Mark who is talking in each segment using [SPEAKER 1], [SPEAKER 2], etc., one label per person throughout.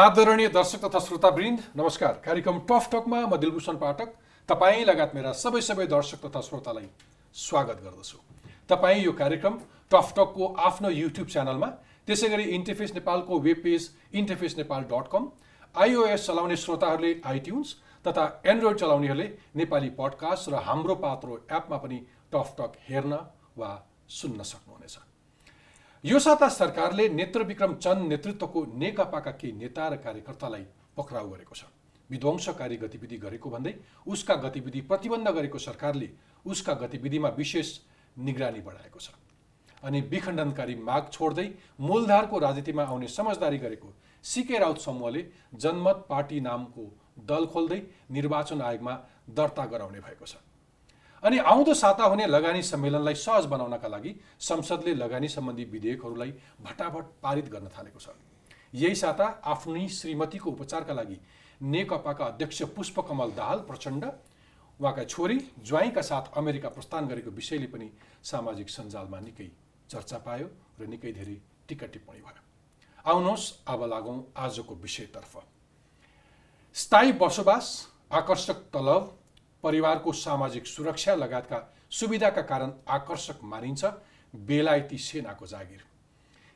[SPEAKER 1] आदरणीय दर्शक तथा श्रोतावृन्द नमस्कार। कार्यक्रम टफ टकमा म दिलभूषण पाठक तपाईँ लगायत मेरा सबै सबै दर्शक तथा श्रोतालाई स्वागत गर्दछु। तपाईँ यो कार्यक्रम टफ टकको आफ्नो युट्युब च्यानलमा त्यसै गरी इन्टरफेस नेपालको web page interface Nepal dot com iOS चलाउने श्रोताहरूले आइट्युन्स तथा एन्ड्रोइड चलाउनेहरूले नेपाली पडकास्ट र हाम्रो पात्रो एपमा पनि टफ टक हेर्न वा सुन्न सक्नुहुनेछ। यो साता सरकारले नेत्र विक्रम चन्द नेतृत्वको नेकपाका केही नेता र कार्यकर्तालाई पक्राउ गरेको छ। विध्वंसकारी गतिविधि गरेको भन्दै उसका गतिविधि प्रतिबन्ध गरेको सरकारले उसका गतिविधिमा विशेष निगरानी बढाएको छ। अनि विखण्डनकारी माग छोड्दै मूलधारको राजनीतिमा आउने समझदारी गरेको सिके राउत समूहले जनमत पार्टी नामको दल खोल्दै निर्वाचन आयोगमा दर्ता गराउने भएको छ। अनि आउँदो साता हुने लगानी सम्मेलनलाई सहज बनाउनका लागि संसदले लगानी सम्बन्धी विधेयकहरूलाई भटाभट पारित गर्न थालेको छ। यही साता आफ्नै श्रीमतीको उपचारका लागि नेकपाका अध्यक्ष पुष्पकमल दाहाल प्रचण्ड उहाँका छोरी ज्वाइँका साथ अमेरिका प्रस्थान गरेको विषयले पनि सामाजिक सञ्जालमा निकै चर्चा पायो र निकै धेरै टिका टिप्पणी भयो। आउनुहोस् अब लागौँ आजको विषयतर्फ। स्थायी बसोबास आकर्षक तलब परिवारको सामाजिक सुरक्षा लगायतका सुविधाका कारण आकर्षक मानिन्छ बेलायती सेनाको जागिर।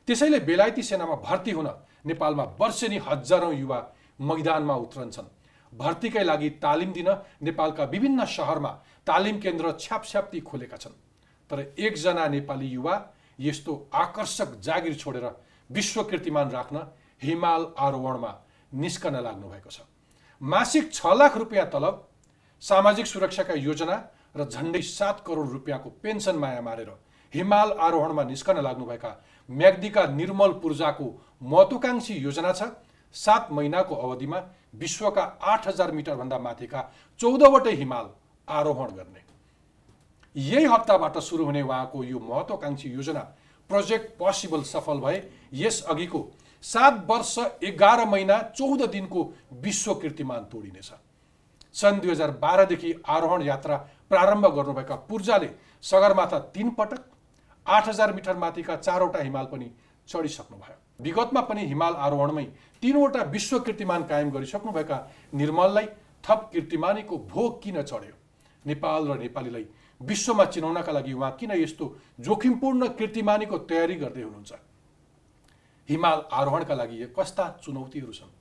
[SPEAKER 1] त्यसैले बेलायती सेनामा भर्ती हुन नेपालमा वर्षेनी हजारौँ युवा मैदानमा उत्रन्छन्। भर्तीकै लागि तालिम दिन नेपालका विभिन्न सहरमा तालिम केन्द्र छ्यापछ्याप्ती खोलेका छन्। तर एकजना नेपाली युवा यस्तो आकर्षक जागिर छोडेर विश्व कीर्तिमान राख्न हिमाल आरोहणमा निस्कन लाग्नु भएको छ। मासिक छ लाख रुपियाँ तलब सामाजिक सुरक्षाका योजना र झन्डै सात करोड रुपियाँको पेन्सन माया मारेर हिमाल आरोहणमा निस्कन लाग्नुभएका म्याग्दीका निर्मल पूर्जाको महत्वाकांक्षी योजना छ। सात महिनाको अवधिमा विश्वका आठ हजार मिटरभन्दा माथिका चौधवटै हिमाल आरोहण गर्ने। यही हप्ताबाट सुरु हुने उहाँको यो महत्वाकांक्षी योजना प्रोजेक्ट पोसिबल सफल भए यस अघिको सात वर्ष एघार महिना चौध दिनको विश्व कीर्तिमान तोडिनेछ। सन् दुई हजार बाह्रदेखि आरोहण यात्रा प्रारम्भ गर्नुभएका पूर्जाले सगरमाथा तिन पटक आठ हजार मिटर माथिका चारवटा हिमाल पनि चढिसक्नुभयो। विगतमा पनि हिमाल आरोहणमै तिनवटा विश्व कीर्तिमान कायम गरिसक्नुभएका निर्मललाई थप कीर्तिमानीको भोग किन चढ्यो? नेपाल र नेपालीलाई विश्वमा चिनाउनका लागि उहाँ किन यस्तो जोखिमपूर्ण कीर्तिमानीको तयारी गर्दै हुनुहुन्छ? हिमाल आरोहणका लागि कस्ता चुनौतीहरू छन्?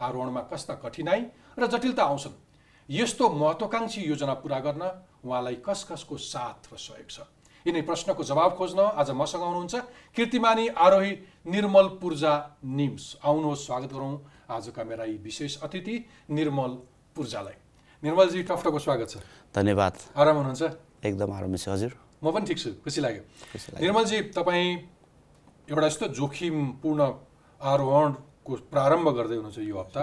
[SPEAKER 1] आरोहणमा कस्ता कठिनाई र जटिलता आउँछन्? यस्तो महत्वाकांक्षी योजना पुरा गर्न उहाँलाई कस कसको साथ र सहयोग छ। यिनै प्रश्नको जवाब खोज्न आज मसँग आउनुहुन्छ कीर्तिमानी आरोही निर्मल पूर्जा निम्स। आउनुहोस् स्वागत गरौँ आजका मेरा यी विशेष अतिथि निर्मल पूर्जालाई। निर्मलजी टफ्टको स्वागत छ।
[SPEAKER 2] धन्यवाद।
[SPEAKER 1] आराम हुनुहुन्छ?
[SPEAKER 2] एकदम आराम छ हजुर।
[SPEAKER 1] म पनि ठिक छु खुसी लाग्यो। निर्मलजी तपाईँ एउटा यस्तो जोखिमपूर्ण आरोहणको प्रारम्भ गर्दै हुनुहुन्छ यो हप्ता।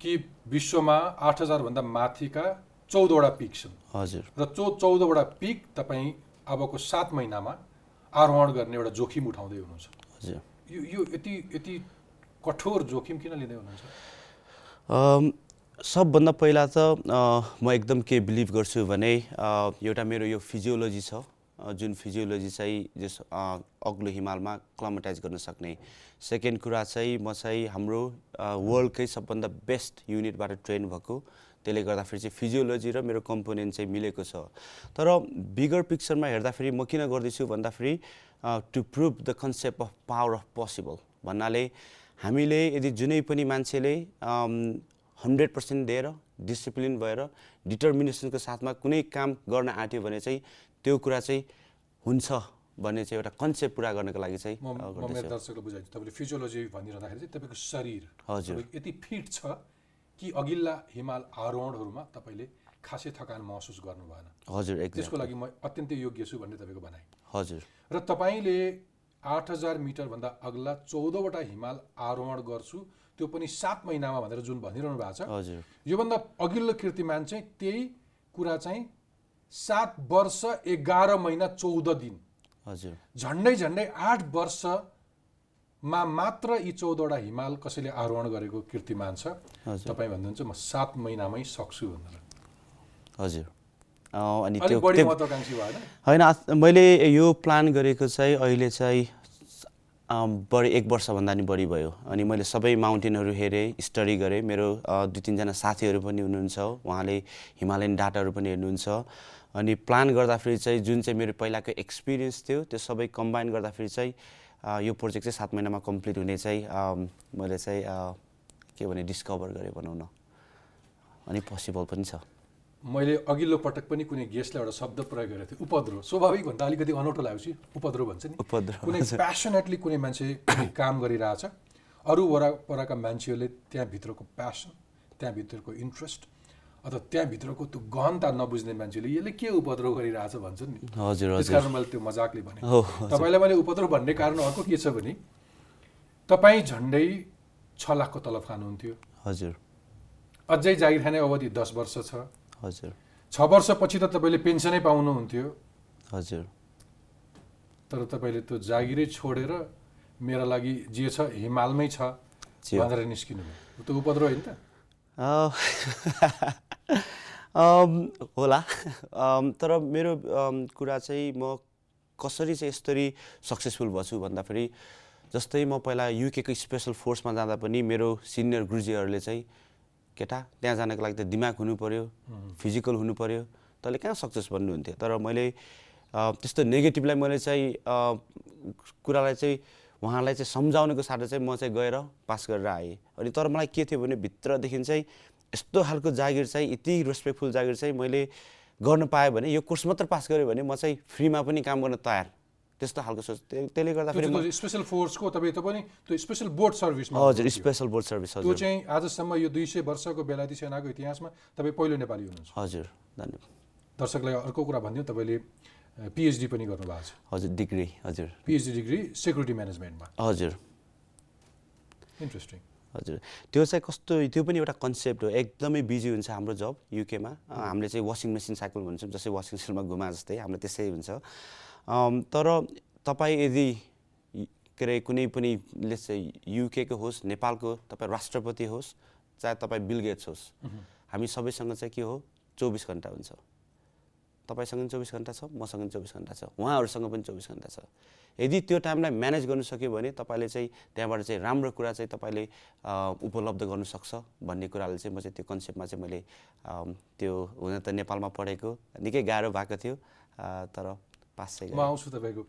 [SPEAKER 1] कि विश्वमा आठ हजारभन्दा माथिका चौधवटा पिक छन्।
[SPEAKER 2] हजुर।
[SPEAKER 1] र चौ चौधवटा पिक तपाईँ अबको सात महिनामा आरोहण गर्ने एउटा जोखिम उठाउँदै हुनुहुन्छ।
[SPEAKER 2] हजुर।
[SPEAKER 1] यो यो यति यति कठोर जोखिम किन लिँदै हुनुहुन्छ?
[SPEAKER 2] सबभन्दा पहिला त म एकदम के बिलिभ गर्छु भने एउटा मेरो यो फिजियोलोजी छ। जुन फिजियोलोजी चाहिँ जस अग्लो हिमालमा क्लमटाइज गर्न सक्ने सेकेन्ड कुरा चाहिँ म चाहिँ हाम्रो वर्ल्डकै सबभन्दा बेस्ट युनिटबाट ट्रेन भएको। त्यसले गर्दाखेरि चाहिँ फिजियोलोजी र मेरो कम्पोनेन्ट चाहिँ मिलेको छ। तर बिगर पिक्चरमा हेर्दाखेरि म किन गर्दैछु भन्दाखेरि to prove the concept of power of possible भन्नाले हामीले यदि जुनै पनि मान्छेले हन्ड्रेड पर्सेन्ट दिएर डिसिप्लिन भएर डिटर्मिनेसनको साथमा कुनै काम गर्न आँट्यो भने चाहिँ त्यो कुरा चाहिँ हुन्छ। भन्ने चाहिँ एउटा कन्सेप्ट पुरा गर्नको लागि चाहिँ
[SPEAKER 1] मेरो दर्शकलाई बुझाइदिन्छु। तपाईँले फिजियोलोजी भनिरहँदाखेरि चाहिँ तपाईँको शरीर
[SPEAKER 2] हजुर।
[SPEAKER 1] यति फिट छ कि अघिल्ला हिमाल आरोहणहरूमा तपाईँले खासै थकान महसुस गर्नु भएन।
[SPEAKER 2] हजुर
[SPEAKER 1] त्यसको लागि म अत्यन्तै योग्य छु भन्ने तपाईँको भनाइ।
[SPEAKER 2] हजुर।
[SPEAKER 1] र तपाईँले आठ हजार मिटरभन्दा अग्ला चौधवटा हिमाल आरोहण गर्छु त्यो पनि सात महिनामा भनेर जुन भनिरहनु भएको छ
[SPEAKER 2] हजुर।
[SPEAKER 1] योभन्दा अघिल्लो कीर्तिमान चाहिँ त्यही कुरा चाहिँ सात वर्ष एघार महिना चौध दिन।
[SPEAKER 2] हजुर।
[SPEAKER 1] झन्डै झन्डै आठ वर्ष मा मात्र यी चौधवटा हिमाल कसैले आरोहण गरेको कीर्तिमान छ। तपाईँ भन्नुहुन्छ म सात महिनामै सक्छु भनेर।
[SPEAKER 2] हजुर। अनि त्यो होइन मैले यो प्लान गरेको चाहिँ अहिले चाहिँ बढी एक वर्षभन्दा नि बढी भयो। अनि मैले सबै माउन्टेनहरू हेरेँ स्टडी गरेँ। मेरो दुई तिनजना साथीहरू पनि हुनुहुन्छ। उहाँले हिमालयन डाटाहरू पनि हेर्नुहुन्छ। अनि प्लान गर्दाखेरि चाहिँ जुन चाहिँ मेरो पहिलाको एक्सपिरियन्स थियो त्यो सबै कम्बाइन गर्दाखेरि चाहिँ यो प्रोजेक्ट चाहिँ सात महिनामा कम्प्लिट हुने चाहिँ मैले चाहिँ के भने डिस्कभर गरेँ भनौँ न। अनि पोसिबल पनि छ।
[SPEAKER 1] मैले अघिल्लो पटक पनि कुनै गेस्टलाई एउटा शब्द प्रयोग गरेको थिएँ उपद्रो स्वाभाविक भन्दा अलिकति अनौठो लागेपछि उपद्रो भन्छ नि।
[SPEAKER 2] उपद्रो,
[SPEAKER 1] कुनै प्यासनेटली कुनै मान्छे काम गरिरहेछ अरू वरपरका मान्छेहरूले त्यहाँभित्रको प्यासन त्यहाँभित्रको इन्ट्रेस्ट अथवा त्यहाँभित्रको त्यो गहनता नबुझ्ने मान्छेले यसले के उपद्रो गरिरहेछ भन्छन् नि?
[SPEAKER 2] हजुर
[SPEAKER 1] त्यस कारण मैले त्यो मजाकले भने। तपाईँलाई मैले उपद्रो भन्ने कारण अर्को के छ भने तपाईँ झन्डै छ लाखको तलब खानुहुन्थ्यो।
[SPEAKER 2] हजुर।
[SPEAKER 1] अझै जागिर खाने अवधि दस वर्ष छ।
[SPEAKER 2] हजुर।
[SPEAKER 1] छ वर्षपछि त तपाईँले पेन्सनै पाउनुहुन्थ्यो।
[SPEAKER 2] हजुर।
[SPEAKER 1] तर तपाईँले त्यो जागिरै छोडेर मेरा लागि जे छ हिमालमै छ। भनेर निस्किनु त्यो उपद्रो होइन त।
[SPEAKER 2] होला. अम, तर मेरो अम, कुरा चाहिँ म कसरी चाहिँ यसरी सक्सेसफुल भछु भन्दाखेरि जस्तै म पहिला युकेको स्पेसल फोर्समा जाँदा पनि मेरो सिनियर गुरुजीहरूले चाहिँ केटा त्यहाँ जानको लागि त दिमाग हुनु पऱ्यो फिजिकल हुनु पऱ्यो तैँले कहाँ सक्सेस भन्नुहुन्थ्यो? तर मैले त्यस्तो नेगेटिभलाई मैले चाहिँ कुरालाई चाहिँ उहाँलाई चाहिँ सम्झाउनुको साटो चाहिँ म चाहिँ गएर पास गरेर आएँ। अनि तर मलाई के थियो भने भित्रदेखि चाहिँ यस्तो खालको जागिर चाहिँ यति रेस्पेक्टफुल जागिर चाहिँ मैले गर्न पाएँ भने यो कोर्स मात्र पास गरेँ भने म चाहिँ फ्रीमा पनि काम गर्न तयार। त्यस्तो खालको सोच। त्य- त्यसले गर्दाखेरि
[SPEAKER 1] त्यो स्पेसल फोर्सको तपाईँ त पनि त्यो स्पेसल बोर्ड सर्भिसमा
[SPEAKER 2] हजुर। स्पेसल बोर्ड सर्भिस
[SPEAKER 1] त्यो चाहिँ आजसम्म यो दुई सय वर्षको बेलायती सेनाको इतिहासमा तपाईँ पहिलो नेपाली हुनुहुन्छ।
[SPEAKER 2] हजुर धन्यवाद।
[SPEAKER 1] दर्शकलाई अर्को कुरा भनिदिउँ तपाईँले पिएचडी पनि गर्नुभएको छ।
[SPEAKER 2] हजुर डिग्री हजुर।
[SPEAKER 1] पिएचडी डिग्री सेक्युरिटी म्यानेजमेन्टमा
[SPEAKER 2] हजुर।
[SPEAKER 1] इन्ट्रेस्टिङ
[SPEAKER 2] हजुर। त्यो चाहिँ कस्तो त्यो पनि एउटा कन्सेप्ट हो। एकदमै बिजी हुन्छ हाम्रो जब युकेमा हामीले चाहिँ वासिङ मेसिन साइकल भन्छौँ जस्तै वासिङ मेसिनमा घुमा जस्तै। हाम्रो त्यसै हुन्छ। तर तपाईँ यदि के अरे कुनै पनि चाहिँ युकेको होस् नेपालको तपाईँ राष्ट्रपति होस् चाहे तपाईँ बिल गेट्स होस् हामी सबैसँग चाहिँ के हो? चौबिस घन्टा हुन्छ। तपाईँसँग पनि चौबिस घन्टा छ मसँग पनि चौबिस घन्टा छ उहाँहरूसँग पनि चौबिस घन्टा छ। यदि त्यो टाइमलाई म्यानेज गर्नु सक्यो भने तपाईँले चाहिँ त्यहाँबाट चाहिँ राम्रो कुरा चाहिँ तपाईँले उपलब्ध गर्नु सक्छ भन्ने कुराले चाहिँ म चाहिँ त्यो कन्सेप्टमा चाहिँ मैले त्यो हुन त नेपालमा पढेको निकै गाह्रो भएको थियो तर पास चाहिँ
[SPEAKER 1] म। आउँछु तपाईँको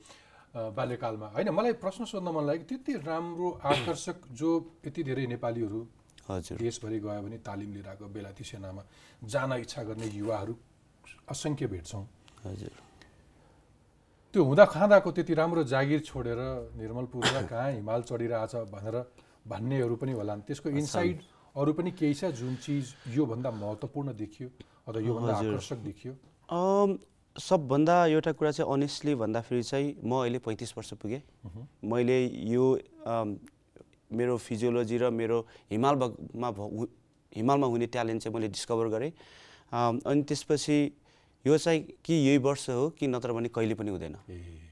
[SPEAKER 1] बाल्यकालमा। होइन मलाई प्रश्न सोध्न मन लाग्यो त्यति राम्रो आकर्षक जो यति धेरै नेपालीहरू
[SPEAKER 2] हजुर।
[SPEAKER 1] देशभरि गयो भने तालिम लिएर आएको बेलायती सेनामा जान इच्छा गर्ने युवाहरू असङ्ख्य भेट्छौँ
[SPEAKER 2] हजुर।
[SPEAKER 1] त्यो हुँदा खाँदाको त्यति राम्रो जागिर छोडेर निर्मलपुरमा कहाँ हिमाल चढिरहेछ भनेर भन्नेहरू पनि होलान्। त्यसको इनसाइड अरू पनि केही छ जुन चिज योभन्दा महत्त्वपूर्ण देखियो अथवा योभन्दा। आकर्षक देखियो?
[SPEAKER 2] सबभन्दा एउटा कुरा चाहिँ अनेस्टली भन्दाखेरि चाहिँ म अहिले पैँतिस वर्ष पुगेँ। मैले यो मेरो फिजियोलोजी र मेरो हिमाल भमा भ- हु- हिमालमा हुने ट्यालेन्ट चाहिँ मैले डिस्कभर गरेँ। अनि त्यसपछि यो चाहिँ कि यही वर्ष हो कि नत्र भने कहिले पनि हुँदैन।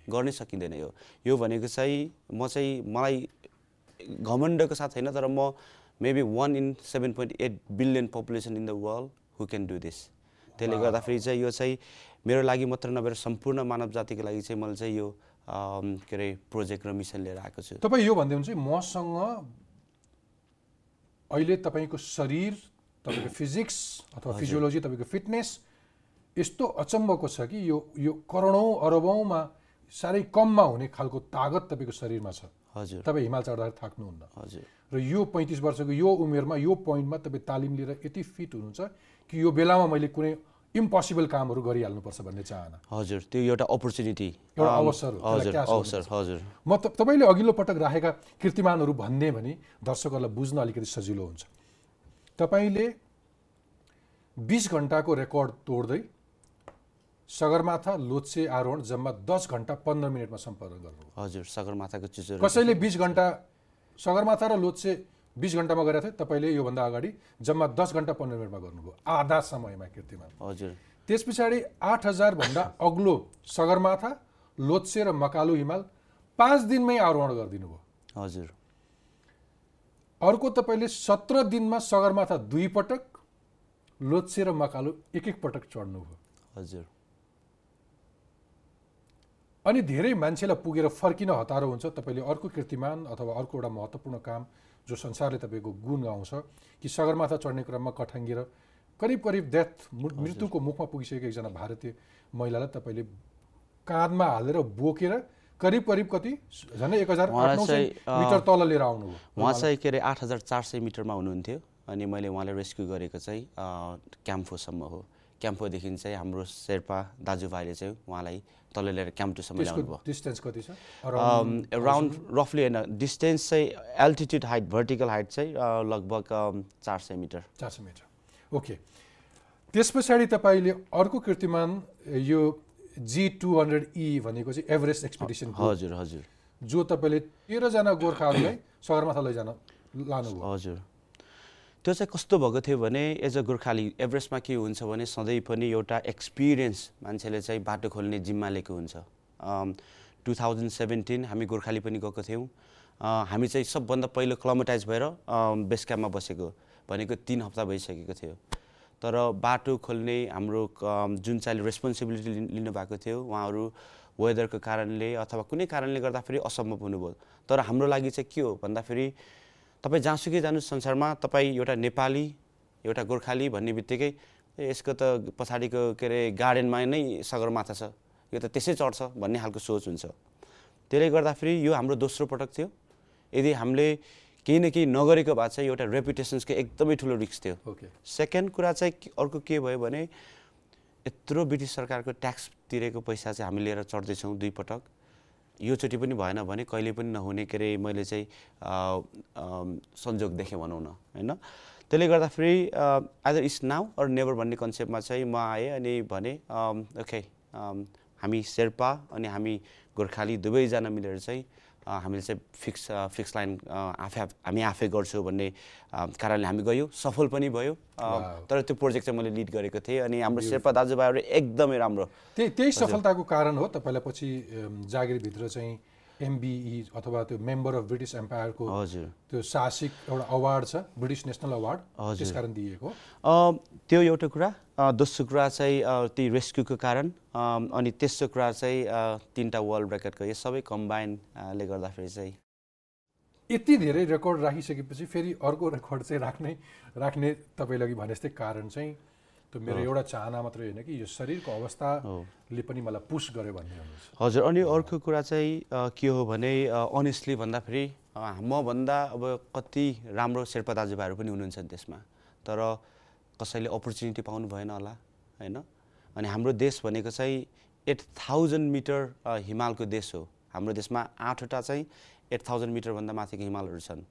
[SPEAKER 2] गर्नै सकिँदैन यो। यो भनेको चाहिँ म चाहिँ मलाई घमण्डको साथ होइन तर म maybe one in seven point eight billion population in the world who can do this त्यसले गर्दाखेरि चाहिँ यो चाहिँ मेरो लागि मात्र नभएर सम्पूर्ण मानव जातिको लागि चाहिँ मैले चाहिँ यो के अरे प्रोजेक्ट र मिसन लिएर आएको छु।
[SPEAKER 1] तपाईँ यो भन्दै हुन्छ मसँग अहिले तपाईँको शरीर तपाईँको फिजिक्स अथवा फिजियोलोजी तपाईँको फिटनेस यस्तो अचम्मको छ कि यो यो करोडौँ अरबौँमा साह्रै कममा हुने खालको तागत तपाईँको शरीरमा छ
[SPEAKER 2] हजुर।
[SPEAKER 1] तपाईँ हिमाल चढ्दाखेरि थाक्नुहुन्न
[SPEAKER 2] हजुर।
[SPEAKER 1] र यो पैँतिस वर्षको यो उमेरमा यो पोइन्टमा तपाईँ तालिम लिएर यति फिट हुनुहुन्छ कि यो बेलामा मैले कुनै इम्पोसिबल कामहरू गरिहाल्नुपर्छ भन्ने चाहना।
[SPEAKER 2] हजुर त्यो एउटा अपर्च्युनिटी
[SPEAKER 1] एउटा अवसर
[SPEAKER 2] हजुर अवसर हजुर।
[SPEAKER 1] म तपाईँले अघिल्लो पटक राखेका कीर्तिमानहरू भन्ने भने दर्शकहरूलाई बुझ्न अलिकति सजिलो हुन्छ। तपाईँले बिस घन्टाको रेकर्ड तोड्दै सगरमाथा लोत्से आरोहण जम्मा दस घन्टा पन्ध्र मिनटमा सम्पन्न गर्नुभयो।
[SPEAKER 2] हजुर सगरमाथाको चिजहरू
[SPEAKER 1] कसैले बिस घन्टा सगरमाथा र लोत्से बिस घन्टामा गरेका थियो तपाईँले योभन्दा अगाडि जम्मा दस घन्टा पन्ध्र मिनटमा गर्नुभयो आधा समयमा कीर्तिमान
[SPEAKER 2] हजुर।
[SPEAKER 1] त्यस पछाडि आठ हजारभन्दा अग्लो सगरमाथा लोत्से र मकालु हिमाल पाँच दिनमै आरोहण गरिदिनु भयो
[SPEAKER 2] हजुर।
[SPEAKER 1] अर्को तपाईँले सत्र दिनमा सगरमाथा दुई पटक लोत्से र मकालु एक एक पटक चढ्नुभयो।
[SPEAKER 2] हजुर।
[SPEAKER 1] अनि धेरै मान्छेलाई पुगेर फर्किन हतारो हुन्छ। तपाईँले अर्को कीर्तिमान अथवा अर्को एउटा महत्त्वपूर्ण काम जो संसारले तपाईँको गुण गाउँछ कि सगरमाथा चढ्ने क्रममा कठाङ्गिएर करिब करिब डेथ मृत्युको मुखमा पुगिसकेको एकजना भारतीय महिलालाई तपाईँले काँधमा हालेर बोकेर करिब करिब कति झन्डै एक हजार मिटर तल लिएर आउनुभयो।
[SPEAKER 2] उहाँ चाहिँ के अरे आठ हजार चार सय मिटरमा हुनुहुन्थ्यो अनि मैले उहाँलाई रेस्क्यु गरेको चाहिँ क्याम्फोसम्म हो। क्याम्फोदेखि चाहिँ हाम्रो शेर्पा दाजुभाइले चाहिँ उहाँलाई तल लिएर क्याम्पटोसम्म
[SPEAKER 1] त्यसको
[SPEAKER 2] ल्याउनु भयो
[SPEAKER 1] डिस्टेन्स कति छ?
[SPEAKER 2] राउन्ड रफली होइन डिस्टेन्स चाहिँ एल्टिट्युड हाइट भर्टिकल हाइट चाहिँ लगभग चार सय मिटर।
[SPEAKER 1] चार सय मिटर। ओके। त्यस पछाडि तपाईँले अर्को कीर्तिमान यो जी टू हन्ड्रेड ई भनेको चाहिँ एभरेस्ट एक्सपिडिसन
[SPEAKER 2] हजुर हजुर।
[SPEAKER 1] जो तपाईँले तेह्रजना गोर्खाहरूलाई सगरमाथा लैजान लानुभयो।
[SPEAKER 2] हजुर। त्यो चाहिँ कस्तो भएको थियो भने एज अ गोर्खाली एभरेस्टमा के हुन्छ भने सधैँ पनि एउटा एक्सपिरियन्स मान्छेले चाहिँ बाटो खोल्ने जिम्मा लिएको हुन्छ। टु थाउजन्ड सेभेन्टिन हामी गोर्खाली पनि गएको थियौँ। हामी चाहिँ सबभन्दा पहिलो क्लमटाइज भएर बेस क्याम्पमा बसेको भनेको तिन हप्ता भइसकेको थियो। तर बाटो खोल्ने हाम्रो जुन चाहिँ रेस्पोन्सिबिलिटी लिनुभएको थियो उहाँहरू वेदरको कारणले अथवा कुनै कारणले गर्दाखेरि असम्भव हुनुभयो। तर हाम्रो लागि चाहिँ के हो भन्दाखेरि तपाईँ जहाँसुकै जानुहोस् संसारमा तपाईँ एउटा नेपाली एउटा गोर्खाली भन्ने बित्तिकै यसको त पछाडिको के अरे गार्डनमा नै सगरमाथा छ। यो त त्यसै चढ्छ भन्ने खालको सोच हुन्छ। त्यसले गर्दाखेरि यो हाम्रो दोस्रो पटक थियो। यदि हामीले केही न केही नगरेको भए चाहिँ एउटा रेपुटेसन्सको एकदमै ठुलो रिक्स थियो। सेकेन्ड कुरा चाहिँ अर्को के भयो भने यत्रो ब्रिटिस सरकारको ट्याक्स तिरेको पैसा चाहिँ हामी लिएर चढ्दैछौँ दुई पटक। योचोटि पनि भएन भने कहिले पनि नहुने के अरे मैले चाहिँ संजोग देखेँ भनौँ न होइन? त्यसले गर्दाखेरि either is now or never भन्ने कन्सेप्टमा चाहिँ म आएँ अनि भने ओके हामी शेर्पा अनि हामी गोर्खाली दुवैजना मिलेर चाहिँ हामीले चाहिँ फिक्स फिक्स लाइन आफै हामी आफै गर्छौँ भन्ने कारणले हामी गयौँ। सफल पनि भयो. तर त्यो प्रोजेक्ट चाहिँ मैले लिड गरेको थिएँ अनि हाम्रो शेर्पा दाजुभाइहरू एकदमै राम्रो
[SPEAKER 1] त्यही त्यही सफलताको कारण हो तपाईँलाई पछि जागिरभित्र चाहिँ एमबिई अथवा त्यो मेम्बर अफ ब्रिटिस एम्पायरको
[SPEAKER 2] हजुर।
[SPEAKER 1] त्यो साहसिक एउटा अवार्ड छ ब्रिटिस नेसनल अवार्ड
[SPEAKER 2] हजुर।
[SPEAKER 1] त्यसकारण दिएको।
[SPEAKER 2] त्यो एउटा कुरा दोस्रो कुरा चाहिँ ती रेस्क्युको कारण अनि तेस्रो कुरा चाहिँ तिनवटा वर्ल्ड रेकर्डको यो सबै कम्बाइनले गर्दाखेरि चाहिँ।
[SPEAKER 1] यति धेरै रेकर्ड राखिसकेपछि फेरि अर्को रेकर्ड चाहिँ राख्ने राख्ने तपाईँले अघि भने जस्तै कारण चाहिँ त्यो मेरो एउटा चाहना मात्रै होइन कि यो शरीरको अवस्थाले पनि मलाई पुस गर्यो भन्ने
[SPEAKER 2] हजुर अनि अर्को कुरा चाहिँ के हो भने अनेस्टली भन्दाखेरि मभन्दा अब कति राम्रो शेर्पा दाजुभाइहरू पनि हुनुहुन्छ त्यसमा। तर कसैले अपर्च्युनिटी पाउनु भएन होला होइन? अनि हाम्रो देश भनेको चाहिँ एट थाउजन्ड मिटर हिमालको देश हो। हाम्रो देशमा आठवटा चाहिँ एट थाउजन्ड मिटरभन्दा माथिको हिमालहरू छन्।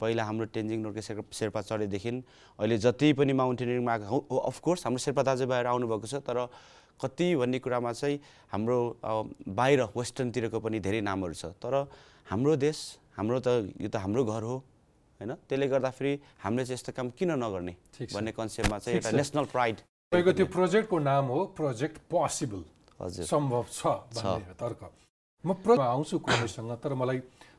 [SPEAKER 2] पहिला हाम्रो तेन्जिङ नोर्गे शेर्पा शेर्पा चढेदेखि अहिले जति पनि माउन्टेनियरिङमा आएको अफकोर्स हाम्रो शेर्पा दाजुभाइहरू आउनुभएको छ तर कति भन्ने कुरामा चाहिँ हाम्रो बाहिर वेस्टर्नतिरको पनि धेरै नामहरू छ। तर हाम्रो देश हाम्रो त यो त हाम्रो घर हो। होइन? त्यसले गर्दाखेरि हामीले चाहिँ यस्तो काम किन नगर्ने। भन्ने कन्सेप्टमा चाहिँ एउटा। नेसनल प्राइड
[SPEAKER 1] तपाईँको त्यो प्रोजेक्टको नाम हो प्रोजेक्ट पोसिबल
[SPEAKER 2] हजुर।
[SPEAKER 1] सम्भव छ तर्क। म आउँछु कुनैसँग तर मलाई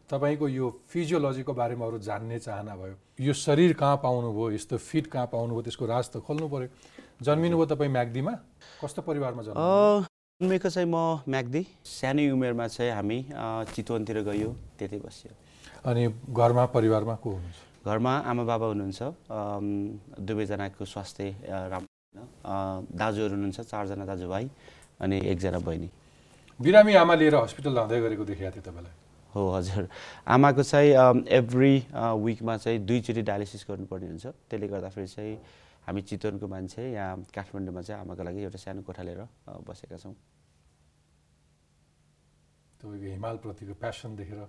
[SPEAKER 1] तपाईँको यो फिजियोलोजीको बारेमा अरू जान्ने चाहना भयो। यो शरीर कहाँ पाउनुभयो यस्तो फिट कहाँ पाउनुभयो त्यसको राज त खोल्नु पऱ्यो जन्मिनुभयो तपाईँ म्याग्दीमा? कस्तो परिवारमा जन्म
[SPEAKER 2] जन्मेको चाहिँ म म्याग्दी। सानै उमेरमा चाहिँ हामी चितवनतिर गयो त्यतै बस्यो।
[SPEAKER 1] अनि घरमा परिवारमा को हुनुहुन्छ?
[SPEAKER 2] घरमा आमा बाबा हुनुहुन्छ दुवैजनाको स्वास्थ्य राम्रो दाजुहरू हुनुहुन्छ चारजना दाजुभाइ अनि एकजना बहिनी।
[SPEAKER 1] बिरामी आमा लिएर हस्पिटल लाँदै गरेको देखेको थिएँ तपाईँलाई?
[SPEAKER 2] हो हजुर। आमाको चाहिँ एभ्री विकमा चाहिँ दुईचोटि डायलिसिस गर्नुपर्ने हुन्छ। त्यसले गर्दाखेरि चाहिँ हामी चितवनको मान्छे यहाँ काठमाडौँमा चाहिँ आमाको लागि एउटा सानो कोठा लिएर बसेका छौँ।
[SPEAKER 1] तपाईँको हिमालप्रतिको प्यासन देखेर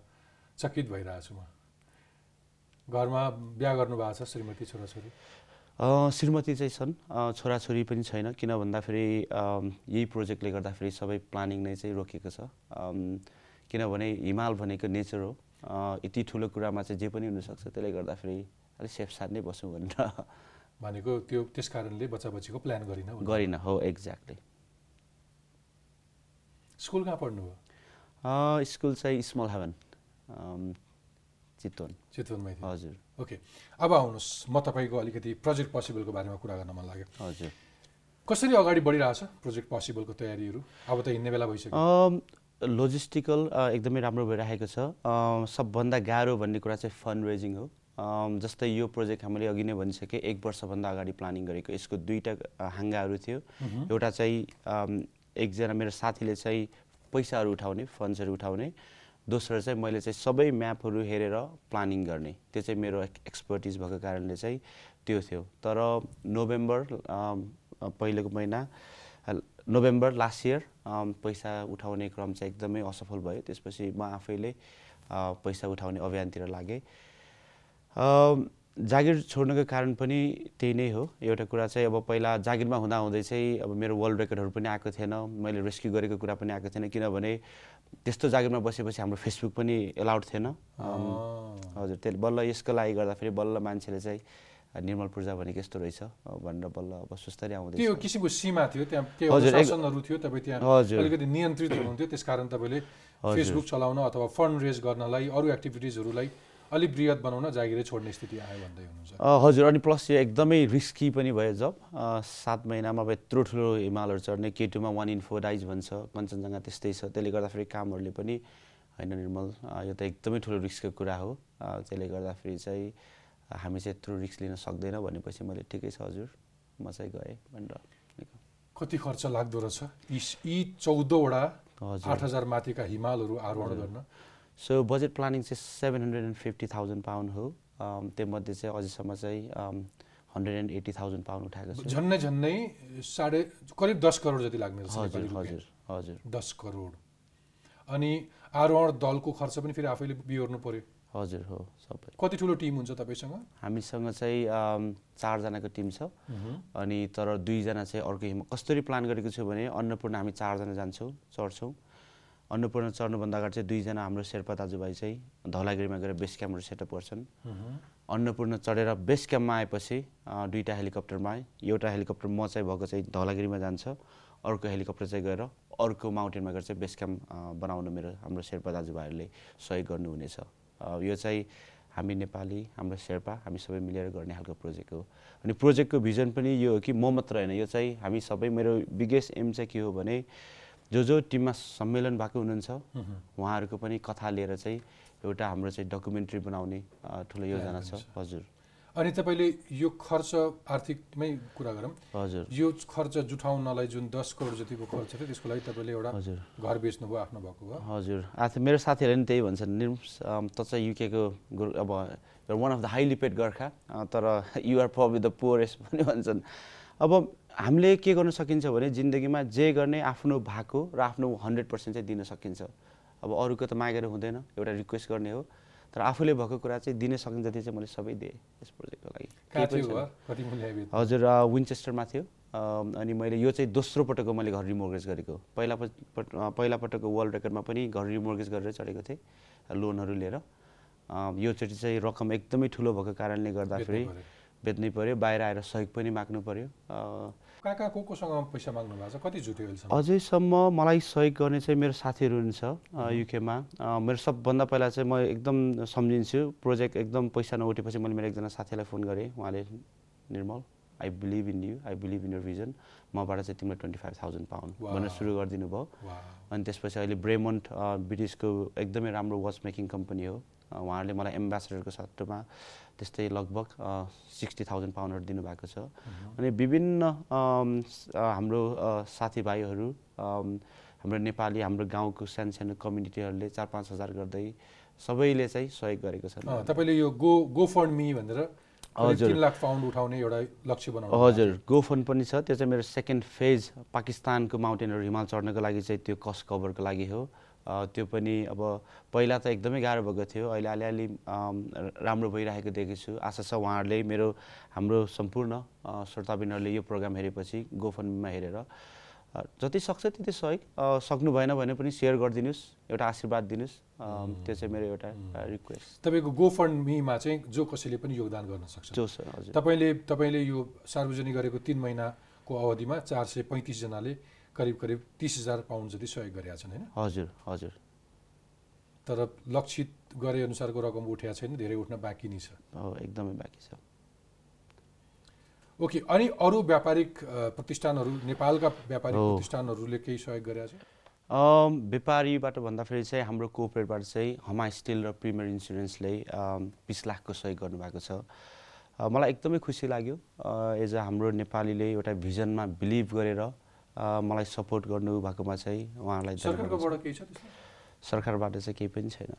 [SPEAKER 1] चकित भइरहेको छु म घरमा बिहा गर्नुभएको छ श्रीमती छोराछोरी?
[SPEAKER 2] श्रीमती चाहिँ छन्। छोराछोरी पनि छैन किन भन्दाखेरि यही प्रोजेक्टले गर्दाखेरि सबै प्लानिङ नै चाहिँ रोकिएको छ। किनभने हिमाल भनेको नेचर हो। यति ठुलो कुरामा चाहिँ जे पनि हुनसक्छ त्यसले गर्दाखेरि अलिक सेफ साथ नै बसौँ भनेर।
[SPEAKER 1] भनेको त्यो त्यस कारणले बच्चा बच्चीको प्लान गरिनँ।
[SPEAKER 2] गरिनँ हो एक्ज्याक्टली
[SPEAKER 1] स्कुल कहाँ पढ्नुभयो
[SPEAKER 2] स्कुल चाहिँ स्मल हेभन। चितवन।
[SPEAKER 1] चितवनमै थियो
[SPEAKER 2] हजुर।
[SPEAKER 1] ओके। अब आउनुहोस्। म तपाईँको अलिकति प्रोजेक्ट पोसिबलको बारेमा कुरा गर्न मन लाग्यो।
[SPEAKER 2] हजुर।
[SPEAKER 1] कसरी अगाडि बढिरहेछ प्रोजेक्ट पोसिबलको तयारीहरू? अब त हिँड्ने बेला भइसक्यो।
[SPEAKER 2] लोजिस्टिकल एकदमै राम्रो भइरहेको छ। सबभन्दा गाह्रो भन्ने कुरा चाहिँ फन्ड रेजिङ हो जस्तै यो प्रोजेक्ट हामीले अघि नै भनिसकेँ एक वर्षभन्दा अगाडि प्लानिङ गरेको। यसको दुईवटा अ, हाँगाहरू थियो। एउटा चाहिँ एकजना मेरो साथीले चाहिँ पैसाहरू उठाउने फन्ड्सहरू उठाउने। दोस्रो चाहिँ मैले चाहिँ सबै म्यापहरू हेरेर प्लानिङ गर्ने। त्यो चाहिँ मेरो एक्सपर्टिज भएको कारणले चाहिँ त्यो थियो। तर नोभेम्बर पहिलेको महिना नोभेम्बर लास्ट इयर पैसा उठाउने क्रम चाहिँ एकदमै असफल भयो। त्यसपछि म आफैले पैसा उठाउने अभियानतिर लागेँ। जागिर छोड्नुको कारण पनि त्यही नै हो। एउटा कुरा चाहिँ अब पहिला जागिरमा हुँदाहुँदै चाहिँ अब मेरो वर्ल्ड रेकर्डहरू पनि आएको थिएन। मैले रेस्क्यु गरेको कुरा पनि आएको थिएन। किनभने त्यस्तो जागिरमा बसेपछि हाम्रो फेसबुक पनि एलाउड थिएन। हजुर त्यसले बल्ल यसको लागि गर्दाखेरि बल्ल मान्छेले चाहिँ निर्मल पूर्जा भनेको यस्तो रहेछ भनेर बल्ल अब सुस्तरी आउँदैछ।
[SPEAKER 1] त्यो किसिमको सीमा थियो त्यहाँ शासनहरू थियो तपाईँ त्यहाँ अलिकति नियन्त्रित हुनुहुन्थ्यो त्यस कारण तपाईँले। फेसबुक चलाउन अथवा फन्ड रेज गर्नलाई अरू एक्टिभिटिजहरूलाई अलिक बृहत बनाउन जागिरै छोड्ने स्थिति आयो भन्दै हुनुहुन्छ।
[SPEAKER 2] हजुर अनि प्लस यो एकदमै रिस्की पनि भयो जब सात महिनामा अब यत्रो ठुलो हिमालहरू चढ्ने केटुमा वान इन फोर डाइज भन्छ कञ्चनजङ्घा त्यस्तै छ। त्यसले गर्दाखेरि कामहरूले पनि होइन निर्मल यो त एकदमै ठुलो रिस्कको कुरा हो। त्यसले गर्दाखेरि चाहिँ हामी चाहिँ यत्रो रिस्क लिन सक्दैन भनेपछि मैले ठिकै छ हजुर म चाहिँ गएँ भनेर।
[SPEAKER 1] कति खर्च लाग्दो रहेछ? यी चौधवटा आठ हजार माथिका हिमालहरू आरोहण गर्न।
[SPEAKER 2] सो बजेट प्लानिङ चाहिँ seven hundred and fifty thousand pound हो अम, त्योमध्ये चाहिँ अझैसम्म चाहिँ hundred and eighty thousand pound उठाएको छु।
[SPEAKER 1] झन्नै झन्नै साढे करिब दस करोड जति लाग्ने रहेछ
[SPEAKER 2] हजुर। हजुर हजुर।
[SPEAKER 1] दस करोड। अनि आरोहण दलको खर्च पनि फेरि आफैले बिहोर्नु पर्यो।
[SPEAKER 2] हजुर हो सबै।
[SPEAKER 1] कति ठुलो टिम हुन्छ तपाईँसँग?
[SPEAKER 2] हामीसँग चाहिँ अम, चारजनाको टिम छ। अनि तर दुईजना चाहिँ अर्को कसरी प्लान गरेको छु भने अन्नपूर्ण हामी चारजना जान्छौँ चढ्छौँ। अन्नपूर्ण चढ्नुभन्दा अगाडि चाहिँ दुईजना हाम्रो शेर्पा दाजुभाइ चाहिँ धौलागिरीमा गएर बेस क्याम्पहरू सेटअप गर्छन्। अन्नपूर्ण चढेर बेस क्याम्पमा आएपछि दुईवटा हेलिकप्टरमा आएँ। एउटा हेलिकप्टर म चाहिँ भएको चाहिँ धौलागिरीमा जान्छ। अर्को हेलिकप्टर चाहिँ गएर अर्को माउन्टेनमा गएर चाहिँ बेस क्याम्प बनाउन मेरो हाम्रो शेर्पा दाजुभाइहरूले सहयोग गर्नुहुनेछ। यो चाहिँ हामी नेपाली हाम्रो शेर्पा हामी सबै मिलेर गर्ने खालको प्रोजेक्ट हो। अनि प्रोजेक्टको भिजन पनि यो हो कि म मात्र होइन। यो चाहिँ हामी सबै मेरो बिगेस्ट एम चाहिँ के हो भने जो जो टिममा सम्मेलन भएको हुनुहुन्छ उहाँहरूको पनि कथा लिएर चाहिँ एउटा हाम्रो चाहिँ डकुमेन्ट्री बनाउने ठुलो योजना छ। हजुर।
[SPEAKER 1] अनि तपाईँले यो खर्च आर्थिकमै कुरा गरौँ।
[SPEAKER 2] हजुर।
[SPEAKER 1] यो खर्च जुटाउनलाई जुन दस करोड जतिको खर्च थियो त्यसको लागि तपाईँले एउटा
[SPEAKER 2] हजुर।
[SPEAKER 1] घर बेच्नुभयो आफ्नो भएको भयो
[SPEAKER 2] हजुर। मेरो साथीहरूले पनि त्यही भन्छन् निर्म्स त चाहिँ युकेको अब one of the highly paid Gurkha तर युआर प्रब्ली द पोरेस्ट पनि भन्छन्। अब हामीले के गर्न सकिन्छ भने जिन्दगीमा जे गर्ने आफ्नो भएको र आफ्नो हन्ड्रेड पर्सेन्ट चाहिँ दिन सकिन्छ। अब अरूको त मागेर हुँदैन एउटा रिक्वेस्ट गर्ने हो। तर आफूले भएको कुरा चाहिँ दिन सकिन्छ जति चाहिँ मैले सबै दिएँ यस प्रोजेक्टको लागि? हजुर विन्चेस्टरमा थियो। अनि मैले यो चाहिँ दोस्रो पटकको मैले घर रिमोर्गेज गरेको पहिला पट पट- अ, पहिला पटकको वर्ल्ड रेकर्डमा पनि घर रिमोर्गेज गरेर चढेको थिएँ लोनहरू लिएर। योचोटि चाहिँ रकम एकदमै ठुलो भएको कारणले गर्दाखेरि
[SPEAKER 1] बेच्नु
[SPEAKER 2] पऱ्यो बाहिर आएर सहयोग पनि माग्नु पऱ्यो
[SPEAKER 1] कहाँ को कोसँग पैसा माग्नु भएको छ? कति जुट्यो अहिलेसम्म?
[SPEAKER 2] अझैसम्म मलाई सहयोग गर्ने चाहिँ मेरो साथीहरू हुनुहुन्छ अ, युकेमा। मेरो सबभन्दा पहिला चाहिँ म एकदम सम्झिन्छु प्रोजेक्ट एकदम पैसा नउठेपछि मैले मेरो एकजना साथीलाई फोन गरेँ। उहाँले Nirmal I believe in you I believe in your vision मबाट चाहिँ तिमीलाई twenty five thousand pound
[SPEAKER 1] Wow.
[SPEAKER 2] भनेर सुरु गरिदिनु भयो। अनि त्यसपछि अहिले ब्रेमन्ट ब्रिटिसको एकदमै राम्रो वाच मेकिङ कम्पनी हो। उहाँहरूले मलाई एम्बेसडरको सट्टमा त्यस्तै लगभग सिक्सटी थाउजन्ड पाउन्डहरू दिनुभएको छ। अनि विभिन्न हाम्रो साथीभाइहरू हाम्रो नेपाली हाम्रो गाउँको सानो सानो कम्युनिटीहरूले चार पाँच हजार गर्दै सबैले चाहिँ सहयोग गरेको छ।
[SPEAKER 1] तपाईँले यो गो गो फन्ड मी भनेर
[SPEAKER 2] हजुर।
[SPEAKER 1] लाख पाउन्ड उठाउने एउटा लक्ष्य बनाउनु
[SPEAKER 2] हजुर गो फन्ड पनि छ। त्यो चाहिँ मेरो सेकेन्ड फेज पाकिस्तानको माउन्टेनहरू हिमाल चढ्नको लागि चाहिँ त्यो कस्ट कभरको लागि हो। त्यो पनि अब पहिला त एकदमै गाह्रो भएको थियो। अहिले अलिअलि राम्रो भइरहेको देखेको छु आशा छ उहाँहरूले मेरो हाम्रो सम्पूर्ण श्रोताबिनहरूले यो प्रोग्राम हेरेपछि गोफन्डमा हेरेर जति सक्छ त्यति सहयोग सक्नु भएन भने पनि सेयर गरिदिनुहोस् एउटा आशीर्वाद दिनुहोस्। त्यो चाहिँ मेरो एउटा रिक्वेस्ट
[SPEAKER 1] तपाईँको गो फन्ड मीमा चाहिँ जो कसैले पनि योगदान गर्न सक्छ।
[SPEAKER 2] जो छ हजुर।
[SPEAKER 1] तपाईँले तपाईँले यो सार्वजनिक गरेको तिन महिनाको अवधिमा चार सय पैँतिसजनाले करिब करिब तिस हजार पाउन्ड जति सहयोग गरेका छन् होइन?
[SPEAKER 2] हजुर हजुर।
[SPEAKER 1] तर लक्षित गरे अनुसारको रकम उठेको छैन धेरै उठ्न बाँकी नै छ।
[SPEAKER 2] एकदमै बाँकी छ।
[SPEAKER 1] ओके अनि अरू व्यापारिक प्रतिष्ठानहरू नेपालका व्यापारिक। प्रतिष्ठानहरूले केही सहयोग गरेका छ
[SPEAKER 2] व्यापारीबाट भन्दाखेरि चाहिँ हाम्रो कोअपरेटबाट चाहिँ हमा स्टिल र प्रिमियर इन्सुरेन्सले बिस लाखको सहयोग गर्नुभएको छ। मलाई एकदमै खुसी लाग्यो। एज अ हाम्रो नेपालीले एउटा भिजनमा बिलिभ गरेर मलाई सपोर्ट गर्नुभएकोमा चाहिँ उहाँलाई सरकारबाट चाहिँ केही पनि छैन।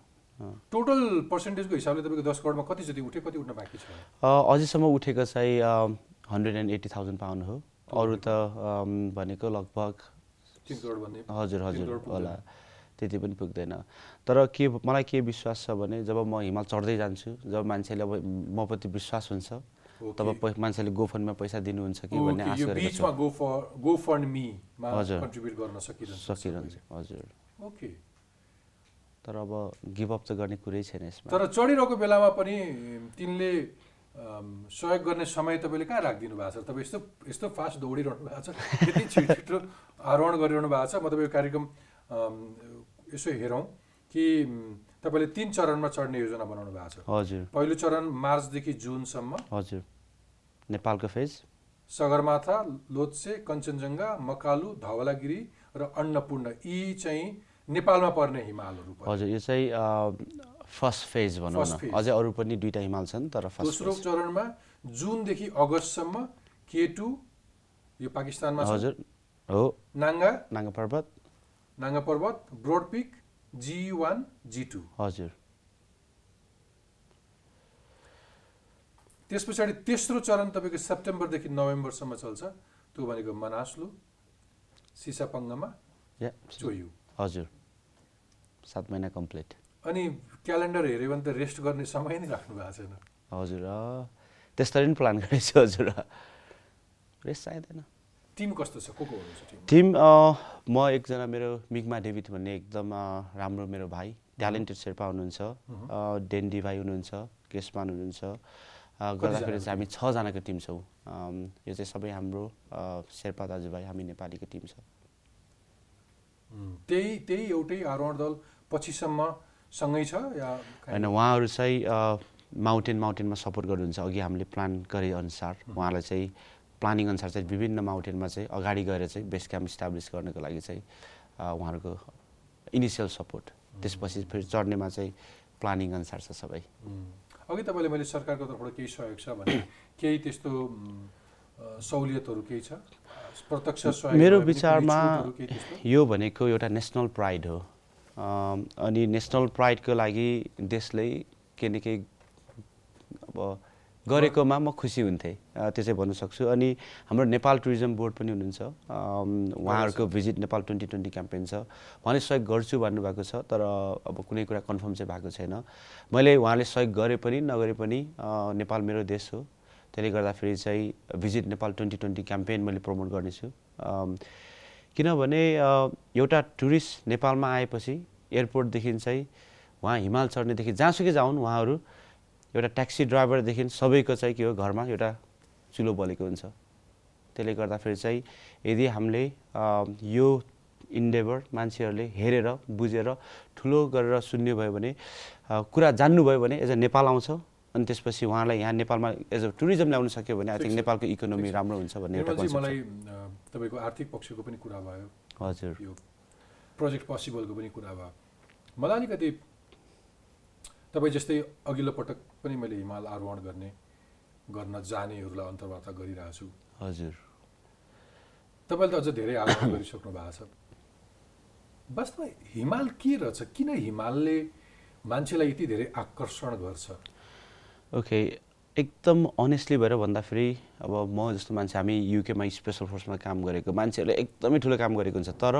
[SPEAKER 1] टोटल पर्सेन्टेजको हिसाबले तपाईँको दस करोडमा कति जति उठ्यो कति उठ्न बाँकी छ?
[SPEAKER 2] अझैसम्म उठेको चाहिँ hundred and eighty thousand pound हो। अरू त भनेको लगभग हजुर हजुर। होला। त्यति पनि पुग्दैन। तर के मलाई के विश्वास छ भने जब म हिमाल चढ्दै जान्छु जब मान्छेले अब मप्रति विश्वास हुन्छ तब मान्छेले गोफनमा पैसा दिनुहुन्छ कि भन्ने आश हजुर।
[SPEAKER 1] सकिरहन्छ। ओके
[SPEAKER 2] तर अब गिभअप त गर्ने कुरै छैन यसमा।
[SPEAKER 1] तर चढिरहेको बेलामा पनि तिनले सहयोग गर्ने समय तपाईँले कहाँ राखिदिनु भएको छ? तपाईँ यस्तो यस्तो फास्ट दौडिरहनु भएको छ? यति छिटो छिटो आरोहण गरिरहनु भएको छ? म तपाईँको कार्यक्रम यसो हेरौँ कि तपाईँले तिन चरणमा चढ्ने योजना बनाउनु भएको छ।
[SPEAKER 2] हजुर।
[SPEAKER 1] पहिलो चरण मार्चदेखि जुनसम्म।
[SPEAKER 2] हजुर। नेपालको फेज
[SPEAKER 1] सगरमाथा लोत्से कञ्चनजङ्घा मकालु धवलागिरी र अन्नपूर्ण यी चाहिँ नेपालमा पर्ने हिमालहरू
[SPEAKER 2] हजुर यो चाहिँ फर्स्ट फेज भनौँ न। अझै अरू पनि दुईवटा हिमाल छन् तर
[SPEAKER 1] दोस्रो चरणमा जुनदेखि अगस्तसम्म के टू यो पाकिस्तानमा
[SPEAKER 2] हजुर हो।
[SPEAKER 1] Nanga.
[SPEAKER 2] Naga Parbat.
[SPEAKER 1] Nanga Parbat broad peak G one G two.
[SPEAKER 2] हजुर।
[SPEAKER 1] त्यस पछाडि तेस्रो चरण तपाईँको सेप्टेम्बरदेखि नोभेम्बरसम्म चल्छ। त्यो भनेको मनास्लु सिसापङ्गमा चोयु
[SPEAKER 2] हजुर। सात महिना कम्प्लिट।
[SPEAKER 1] अनि क्यालेन्डर हेऱ्यो भने त रेस्ट गर्ने समय नै राख्नु भएको छैन।
[SPEAKER 2] हजुर अँ, त्यसरी पनि प्लान गरेको हजुर। रेस्ट चाहिँदैन।
[SPEAKER 1] टिम कस्तो छ? को को हुनुहुन्छ टिम
[SPEAKER 2] म एकजना मेरो मिगमा डेभिड भन्ने एकदम राम्रो मेरो भाइ ट्यालेन्टेड शेर्पा हुनुहुन्छ। डेन्डी भाइ हुनुहुन्छ केसमान हुनुहुन्छ। गर्दाखेरि चाहिँ हामी छजनाको टिम छौँ। यो चाहिँ सबै हाम्रो शेर्पा दाजुभाइ हामी नेपालीको टिम छ।
[SPEAKER 1] त्यही त्यही एउटै आरोहण दल पछिसम्म सँगै छ या
[SPEAKER 2] होइन उहाँहरू चाहिँ माउन्टेन माउन्टेनमा सपोर्ट गर्नुहुन्छ। अघि हामीले प्लान गरे अनुसार उहाँलाई चाहिँ प्लानिङ अनुसार चाहिँ विभिन्न माउन्टेनमा चाहिँ अगाडि गएर चाहिँ बेस क्याम्प इस्टाब्लिस गर्नको लागि चाहिँ उहाँहरूको इनिसियल सपोर्ट। त्यसपछि फेरि चढ्नेमा चाहिँ प्लानिङ अनुसार छ सबै।
[SPEAKER 1] अघि तपाईँले मैले सरकारको तर्फबाट केही सहयोग छ भने केही त्यस्तो सहुलियतहरू केही छ प्रत्यक्ष सहयोग
[SPEAKER 2] मेरो विचारमा? यो भनेको एउटा नेसनल प्राइड हो अनि नेसनल प्राइडको लागि देशले केही न केही अब गरेकोमा म खुसी हुन्थेँ चाहिँ भन्नु सक्छु। अनि हाम्रो नेपाल टुरिज्म बोर्ड पनि हुनुहुन्छ। उहाँहरूको visit Nepal twenty twenty campaign छ। उहाँले सहयोग गर्छु भन्नुभएको छ तर अब कुनै कुरा कन्फर्म चाहिँ भएको छैन। मैले उहाँले सहयोग गरे पनि नगरे पनि नेपाल मेरो देश हो। त्यसले गर्दाखेरि चाहिँ visit Nepal twenty twenty campaign मैले प्रमोट गर्नेछु। किनभने एउटा टुरिस्ट नेपालमा आएपछि एयरपोर्टदेखि चाहिँ उहाँ हिमाल चढ्नेदेखि जहाँसुकै जाउन् उहाँहरू एउटा ट्याक्सी ड्राइभरदेखि सबैको चाहिँ के हो घरमा एउटा चुलो बलेको हुन्छ। त्यसले गर्दाखेरि चाहिँ यदि हामीले यो इन्डेभर मान्छेहरूले हेरेर बुझेर ठुलो गरेर सुन्ने भयो भने कुरा जान्नुभयो भने एज अ नेपाल आउँछ। अनि त्यसपछि उहाँलाई यहाँ नेपालमा एज अ टुरिज्म ल्याउन सक्यो भने आई थिङ्क नेपालको इकोनोमी राम्रो हुन्छ भन्ने एउटा।
[SPEAKER 1] मलाई तपाईँको आर्थिक पक्षको पनि कुरा भयो।
[SPEAKER 2] हजुर।
[SPEAKER 1] यो प्रोजेक्ट पोसिबलको पनि कुरा भयो। मलाई अलिकति तपाईँ जस्तै अघिल्लो पटक पनि मैले हिमाल आरोहण गर्ने गर्न जानेहरूलाई अन्तर्वार्ता गरिरहेको छु।
[SPEAKER 2] हजुर।
[SPEAKER 1] तपाईँले त अझ धेरै आरोहण गरिसक्नु भएको छ। वास्तवमा हिमाल के रहेछ? किन हिमालले मान्छेलाई यति धेरै आकर्षण गर्छ?
[SPEAKER 2] ओके एकदम अनेस्टली भएर भन्दाखेरि अब म जस्तो मान्छे हामी युकेमा स्पेसल फोर्समा काम गरेको मान्छेहरूले एकदमै ठुलो काम गरेको हुन्छ। तर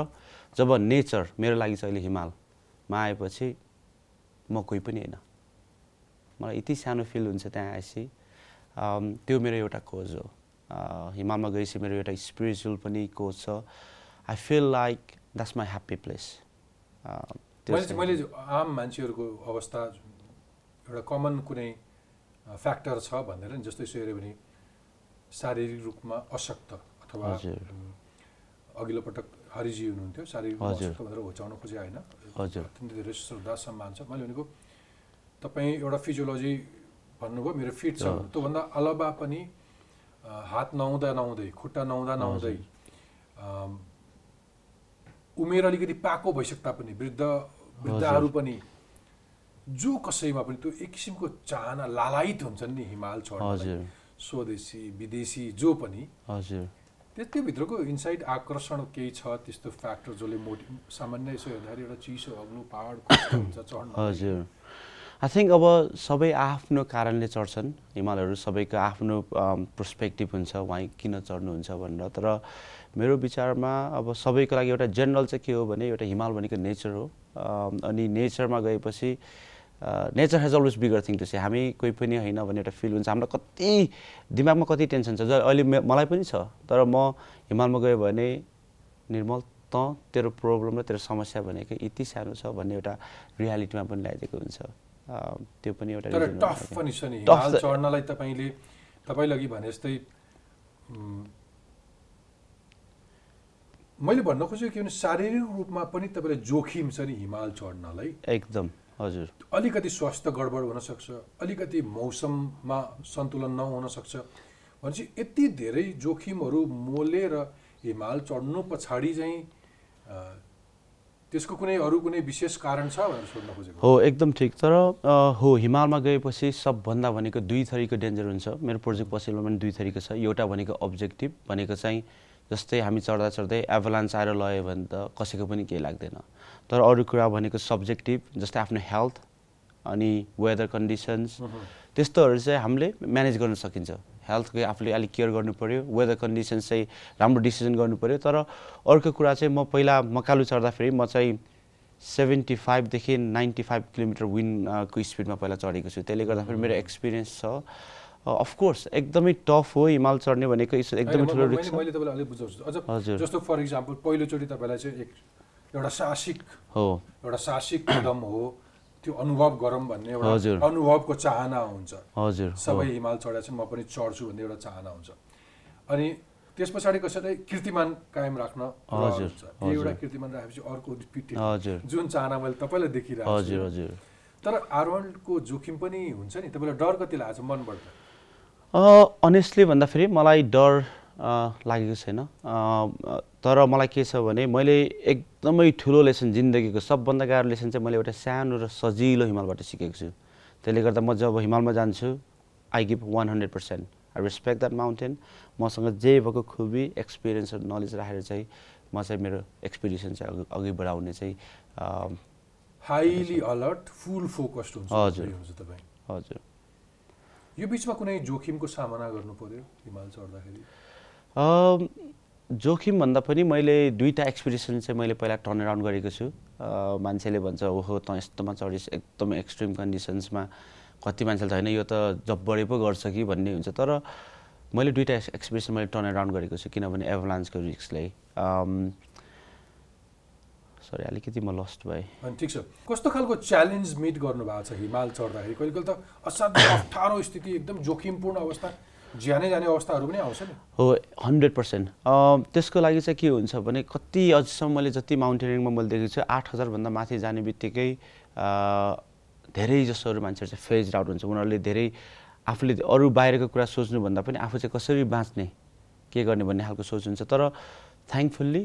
[SPEAKER 2] जब नेचर मेरो लागि चाहिँ अहिले हिमालमा आएपछि म कोही पनि होइन। मलाई यति सानो फिल हुन्छ त्यहाँ आएपछि। त्यो मेरो एउटा कोज हो। हिमालमा गएपछि मेरो एउटा स्पिरिचुअल पनि कोज छ। I feel like that's my happy place
[SPEAKER 1] मैले आम मान्छेहरूको अवस्था एउटा कमन कुनै फ्याक्टर छ भनेर नि जस्तै यसो हेऱ्यो भने शारीरिक रूपमा अशक्त अथवा अघिल्लो पटक हरिजी हुनुहुन्थ्यो। शारीरिक। अशक्त भनेर होचाउन खोजे होइन।
[SPEAKER 2] हजुर।
[SPEAKER 1] अत्यन्तै धेरै श्रद्धा सम्मान छ। मैले भनेको तपाईँ एउटा फिजियोलोजी भन्नुभयो मेरो फिट छ। त्योभन्दा अलावा पनि हात नहुँदा नहुँदै खुट्टा नहुँदा नहुँदै उमेर अलिकति पाको भइसक्दा पनि वृद्ध वृद्धहरू पनि जो कसैमा पनि त्यो एक किसिमको चाहना लालायित हुन्छन् नि हिमाल
[SPEAKER 2] हजुर।
[SPEAKER 1] स्वदेशी विदेशी जो पनि।
[SPEAKER 2] हजुर।
[SPEAKER 1] त्यो त्योभित्रको इन्साइड आकर्षण केही छ त्यस्तो फ्याक्टर जसले मोटि सामान्य यसो हेर्दाखेरि एउटा चिसो अग्लो पहाड हुन्छ चढ्न
[SPEAKER 2] हजुर। आई थिङ्क अब सबै आफ्नो कारणले चढ्छन्। हिमालहरू सबैको आफ्नो पर्सपेक्टिभ हुन्छ उहाँ किन चढ्नुहुन्छ भनेर। तर मेरो विचारमा अब सबैको लागि एउटा जेनरल चाहिँ के हो भने एउटा हिमाल भनेको नेचर हो। अनि नेचरमा गएपछि nature has always bigger thing to say हामी कोही पनि होइन भन्ने एउटा फिल हुन्छ। हाम्रो कति दिमागमा कति टेन्सन छ? अहिले मलाई पनि छ। तर म हिमालमा गयो भने निर्मल त तेरो प्रब्लम र तेरो समस्या भनेको यति सानो छ भन्ने एउटा रियालिटीमा पनि ल्याइदिएको हुन्छ। त्यो पनि एउटा
[SPEAKER 1] तर टफ। पनि छ नि। हिमाल चढ्नलाई तपाईँले तपाईँले अघि भने जस्तै मैले भन्न खोजेको के भने शारीरिक रूपमा पनि तपाईँलाई जोखिम छ नि हिमाल चढ्नलाई।
[SPEAKER 2] एकदम हजुर।
[SPEAKER 1] अलिकति स्वास्थ्य गडबड हुनसक्छ अलिकति मौसममा सन्तुलन नहुन सक्छ भनेपछि यति धेरै जोखिमहरू मोलेर हिमाल चढ्नु पछाडि चाहिँ त्यसको कुनै अरू कुनै विशेष कारण छ भनेर सोध्न खोजेको।
[SPEAKER 2] हो एकदम ठिक। तर हो हिमालमा गएपछि सबभन्दा भनेको दुई थरीको डेन्जर हुन्छ। मेरो प्रोजेक्ट पछिल्लो पनि दुई थरीको छ। एउटा भनेको अब्जेक्टिभ भनेको चाहिँ जस्तै हामी चढ्दा चढ्दै एभलान्स आएर लयो भने त कसैको पनि केही लाग्दैन। तर अरू कुरा भनेको सब्जेक्टिभ जस्तै आफ्नो हेल्थ अनि वेदर कन्डिसन्स त्यस्तोहरू चाहिँ हामीले म्यानेज गर्न सकिन्छ। हेल्थको आफूले अलिक केयर गर्नु पऱ्यो वेदर कन्डिसन्स चाहिँ राम्रो डिसिजन गर्नु पऱ्यो तर अर्को कुरा चाहिँ म पहिला मकालु चढ्दाखेरि म चाहिँ सेभेन्टी फाइभदेखि नाइन्टी फाइभ किलोमिटर विनको स्पिडमा पहिला चढेको छु। त्यसले गर्दाखेरि मेरो एक्सपिरियन्स छ। अफकोर्स एकदमै टफ हो हिमाल चढ्ने भनेको एकदमै ठुलो
[SPEAKER 1] अझ
[SPEAKER 2] हजुर।
[SPEAKER 1] जस्तो फर इक्जाम्पल पहिलोचोटि तपाईँलाई चाहिँ एउटा साहसिक
[SPEAKER 2] हो।
[SPEAKER 1] एउटा साहसिक कदम हो। त्यो अनुभव गरौँ भन्ने एउटा। अनुभवको चाहना हुन्छ।
[SPEAKER 2] हजुर
[SPEAKER 1] सबै हिमाल चढेको छन् म पनि चढ्छु भन्ने एउटा चाहना हुन्छ। अनि त्यस पछाडि कसैलाई कीर्तिमान कायम राख्न
[SPEAKER 2] हजुर।
[SPEAKER 1] एउटा कीर्तिमान राखेपछि अर्को रिपिटेड जुन चाहना मैले तपाईँलाई देखिरहेको
[SPEAKER 2] हजुर हजुर।
[SPEAKER 1] तर आरोहणको जोखिम पनि हुन्छ नि। तपाईँलाई डर कति लागेको छ? मनबाट
[SPEAKER 2] अनेस्टली भन्दाखेरि मलाई डर लागेको छैन। तर मलाई के छ भने मैले एकदमै ठुलो लेसन जिन्दगीको सबभन्दा गाह्रो लेसन चाहिँ मैले एउटा सानो र सजिलो हिमालबाट सिकेको छु। त्यसले गर्दा म जब हिमालमा जान्छु I give one hundred percent I respect that mountain मसँग जे भएको खुबी एक्सपिरियन्स र नलेज राखेर चाहिँ म चाहिँ मेरो एक्सपिडिसन चाहिँ अघि बढाउने चाहिँ
[SPEAKER 1] हाइली अलर्ट फुल फोकस्ड हुन्छ।
[SPEAKER 2] हजुर।
[SPEAKER 1] तपाईँ।
[SPEAKER 2] हजुर।
[SPEAKER 1] यो बिचमा कुनै जोखिमको सामना गर्नु पर्यो हिमाल चढ्दाखेरि?
[SPEAKER 2] अम, जोखिम भन्दा पनि मैले दुईवटा एक्सपिडिसन चाहिँ मैले पहिला टर्न अराउन्ड गरेको छु। मान्छेले भन्छ ओहो त यस्तोमा चढिस एकदमै एक्सट्रिम कन्डिसन्समा कति मान्छेले त होइन यो त जब्बरै पो गर्छ कि? भन्ने हुन्छ। तर मैले दुईवटा एक्सपिडिसन मैले टर्न अराउन्ड गरेको छु किनभने एभलान्सको रिस्कलाई सरी अलिकति म लस्ट भएँ।
[SPEAKER 1] अनि ठिक छ। कस्तो खालको च्यालेन्ज मिट गर्नु भएको छ हिमाल चढ्दाखेरि? कहिले कहिले त असाध्यै अप्ठ्यारो स्थिति एकदम जोखिमपूर्ण अवस्था। ज्यानै जाने अवस्थाहरू पनि आउँछ नि।
[SPEAKER 2] हो हन्ड्रेड पर्सेन्ट त्यसको लागि चाहिँ के हुन्छ भने कति अझसम्म मैले जति माउन्टेनिङमा मैले देखेको छु आठ हजारभन्दा माथि जाने बित्तिकै धेरै जसोहरू मान्छेहरू चाहिँ फेज आउट हुन्छ। उनीहरूले धेरै आफूले अरू बाहिरको कुरा सोच्नुभन्दा पनि आफू चाहिँ कसरी बाँच्ने के गर्ने भन्ने खालको सोच हुन्छ। तर थ्याङ्कफुल्ली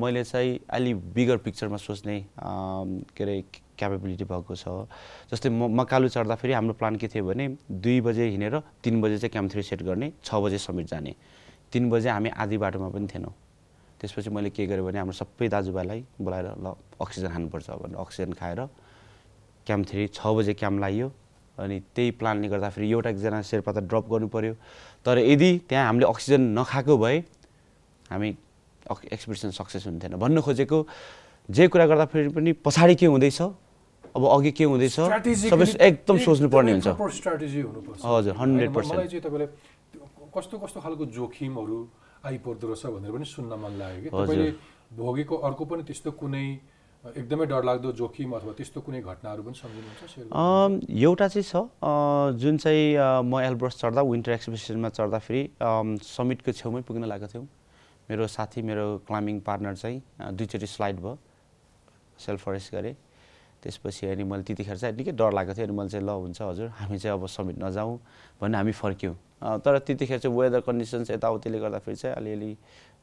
[SPEAKER 2] मैले चाहिँ अलि बिगर पिक्चरमा सोच्ने अम, के अरे क्यापेबिलिटी भएको छ। जस्तै म मकालु चढ्दाखेरि हाम्रो प्लान के थियो भने दुई बजे हिँडेर तिन बजे चाहिँ क्याम्प थ्री सेट गर्ने छ बजे समिट जाने। तिन बजे हामी आधी बाटोमा पनि थिएनौँ। त्यसपछि मैले के गरेँ भने हाम्रो सबै दाजुभाइलाई बोलाएर ल अक्सिजन खानुपर्छ भनेर अक्सिजन खाएर क्याम्प थ्री छ बजे क्याम्प लाइयो। अनि त्यही प्लानले गर्दाखेरि एउटा एकजना शेर्पा त ड्रप गर्नु पऱ्यो तर यदि त्यहाँ हामीले अक्सिजन नखाएको भए हामी एक्सपिडिसन सक्सेस हुन्थेन। भन्नु खोजेको जे कुरा गर्दाखेरि पनि पछाडि के हुँदैछ? अब अघि के हुँदैछ? सबै एकदम सोच्नुपर्ने हुन्छ। हजुर, 100%
[SPEAKER 1] होइन, म- मलाई चाहिँ तपाईँले कस्तो कस्तो खालको जोखिमहरू आइपर्दो रहेछ भनेर पनि सुन्न मन लाग्यो कि। तपाईँले भोगेको अर्को पनि त्यस्तो कुनै एकदमै डरलाग्दो जोखिम अथवा त्यस्तो कुनै घटनाहरू पनि सम्झिनुहुन्छ?
[SPEAKER 2] एउटा चाहिँ छ जुन चाहिँ म एल्ब्रस चढ्दा विन्टर एक्सपिडिसनमा चढ्दाखेरि समिटको छेउमै पुग्न लागेको थियौँ। मेरो साथी मेरो क्लाइम्बिङ पार्टनर चाहिँ दुईचोटि स्लाइड भयो। सेल्फ फरेस्ट गरेँ। त्यसपछि अनि मैले त्यतिखेर चाहिँ निकै डर लागेको थियो अनि मैले चाहिँ ल हुन्छ हजुर हामी चाहिँ अब समिट नजाउँ भन्ने हामी फर्क्यौँ। तर त्यतिखेर चाहिँ वेदर कन्डिसन्स यताउतिले गर्दाखेरि चाहिँ अलिअलि